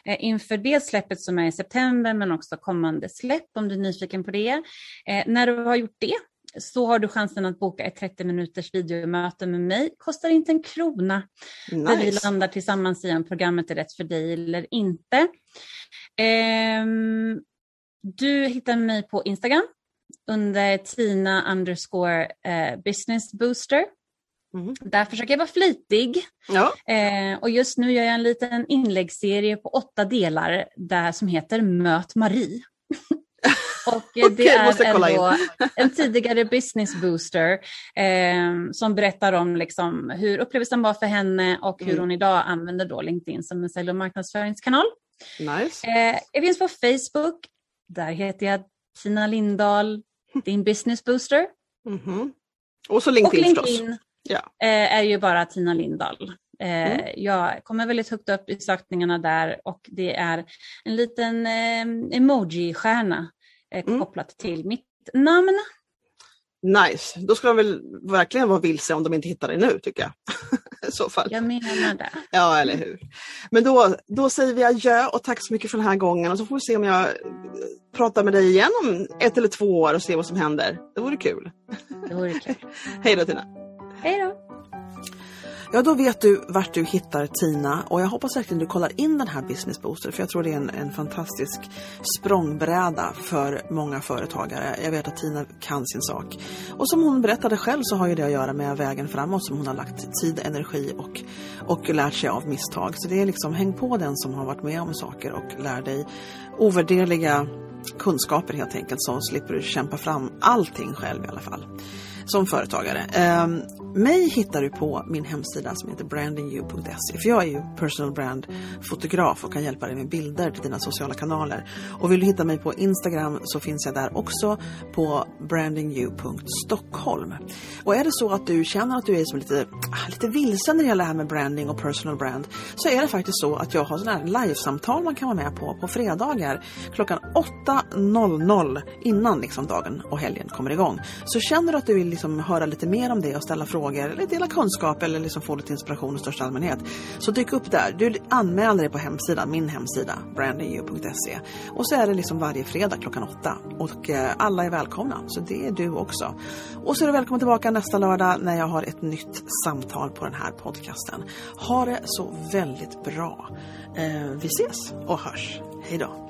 eh, inför det släppet som är i september men också kommande släpp om du är nyfiken på det. Eh, när du har gjort det så har du chansen att boka ett 30 minuters videomöte med mig. Kostar inte en krona. Nice. Där vi landar tillsammans i om programmet är rätt för dig eller inte. Um, du hittar mig på Instagram under Tina underscore uh, business booster. Mm. Där försöker jag vara flitig. Ja. Eh, och just nu gör jag en liten inläggsserie på åtta delar där som heter Möt Marie. Och eh, det okay, är ändå en tidigare business booster eh, som berättar om liksom hur upplevelsen var för henne och hur mm. hon idag använder då LinkedIn som en sälj och marknadsföringskanal. Nice. Eh, jag finns på Facebook. Där heter jag Tina Lindahl, din business booster. Mm -hmm. Och så LinkedIn, och LinkedIn förstås. Ja. Eh, är ju bara Tina Lindahl. Eh, mm. Jag kommer väldigt högt upp i sökningarna där och det är en liten eh, emoji-stjärna mm. kopplat till mitt namn. Nice, då ska de väl verkligen vara vilse om de inte hittar dig nu tycker jag. I så fall. Jag menar det. Ja, eller hur. Men då, då säger vi adjö och tack så mycket för den här gången och så får vi se om jag pratar med dig igen om ett eller två år och se vad som händer. Det vore kul. Det vore kul. Hej då Tina. Hej då. Ja, då vet du vart du hittar Tina och jag hoppas verkligen du kollar in den här Business Booster för jag tror det är en, en fantastisk språngbräda för många företagare. Jag vet att Tina kan sin sak. Och som hon berättade själv så har ju det att göra med vägen framåt som hon har lagt tid, energi och, och lärt sig av misstag. Så det är liksom häng på den som har varit med om saker och lär dig ovärderliga kunskaper helt enkelt så slipper du kämpa fram allting själv i alla fall som företagare. Ehm, mig hittar du på min hemsida som heter brandingyou.se för jag är ju personal brand fotograf och kan hjälpa dig med bilder till dina sociala kanaler. Och vill du hitta mig på Instagram så finns jag där också på brandingyou.stockholm. Och är det så att du känner att du är som lite, ah, lite vilsen när det gäller det här med branding och personal brand så är det faktiskt så att jag har sådana här livesamtal man kan vara med på på fredagar klockan 8.00 innan liksom dagen och helgen kommer igång. Så känner du att du vill liksom höra lite mer om det och ställa frågor eller dela kunskap eller liksom få lite inspiration i största allmänhet. Så dyk upp där. Du anmäler dig på hemsidan, min hemsida, brandingyou.se. Och så är det liksom varje fredag klockan åtta. Och eh, alla är välkomna, så det är du också. Och så är du välkommen tillbaka nästa lördag när jag har ett nytt samtal på den här podcasten. Ha det så väldigt bra. Eh, vi ses och hörs. Hej då!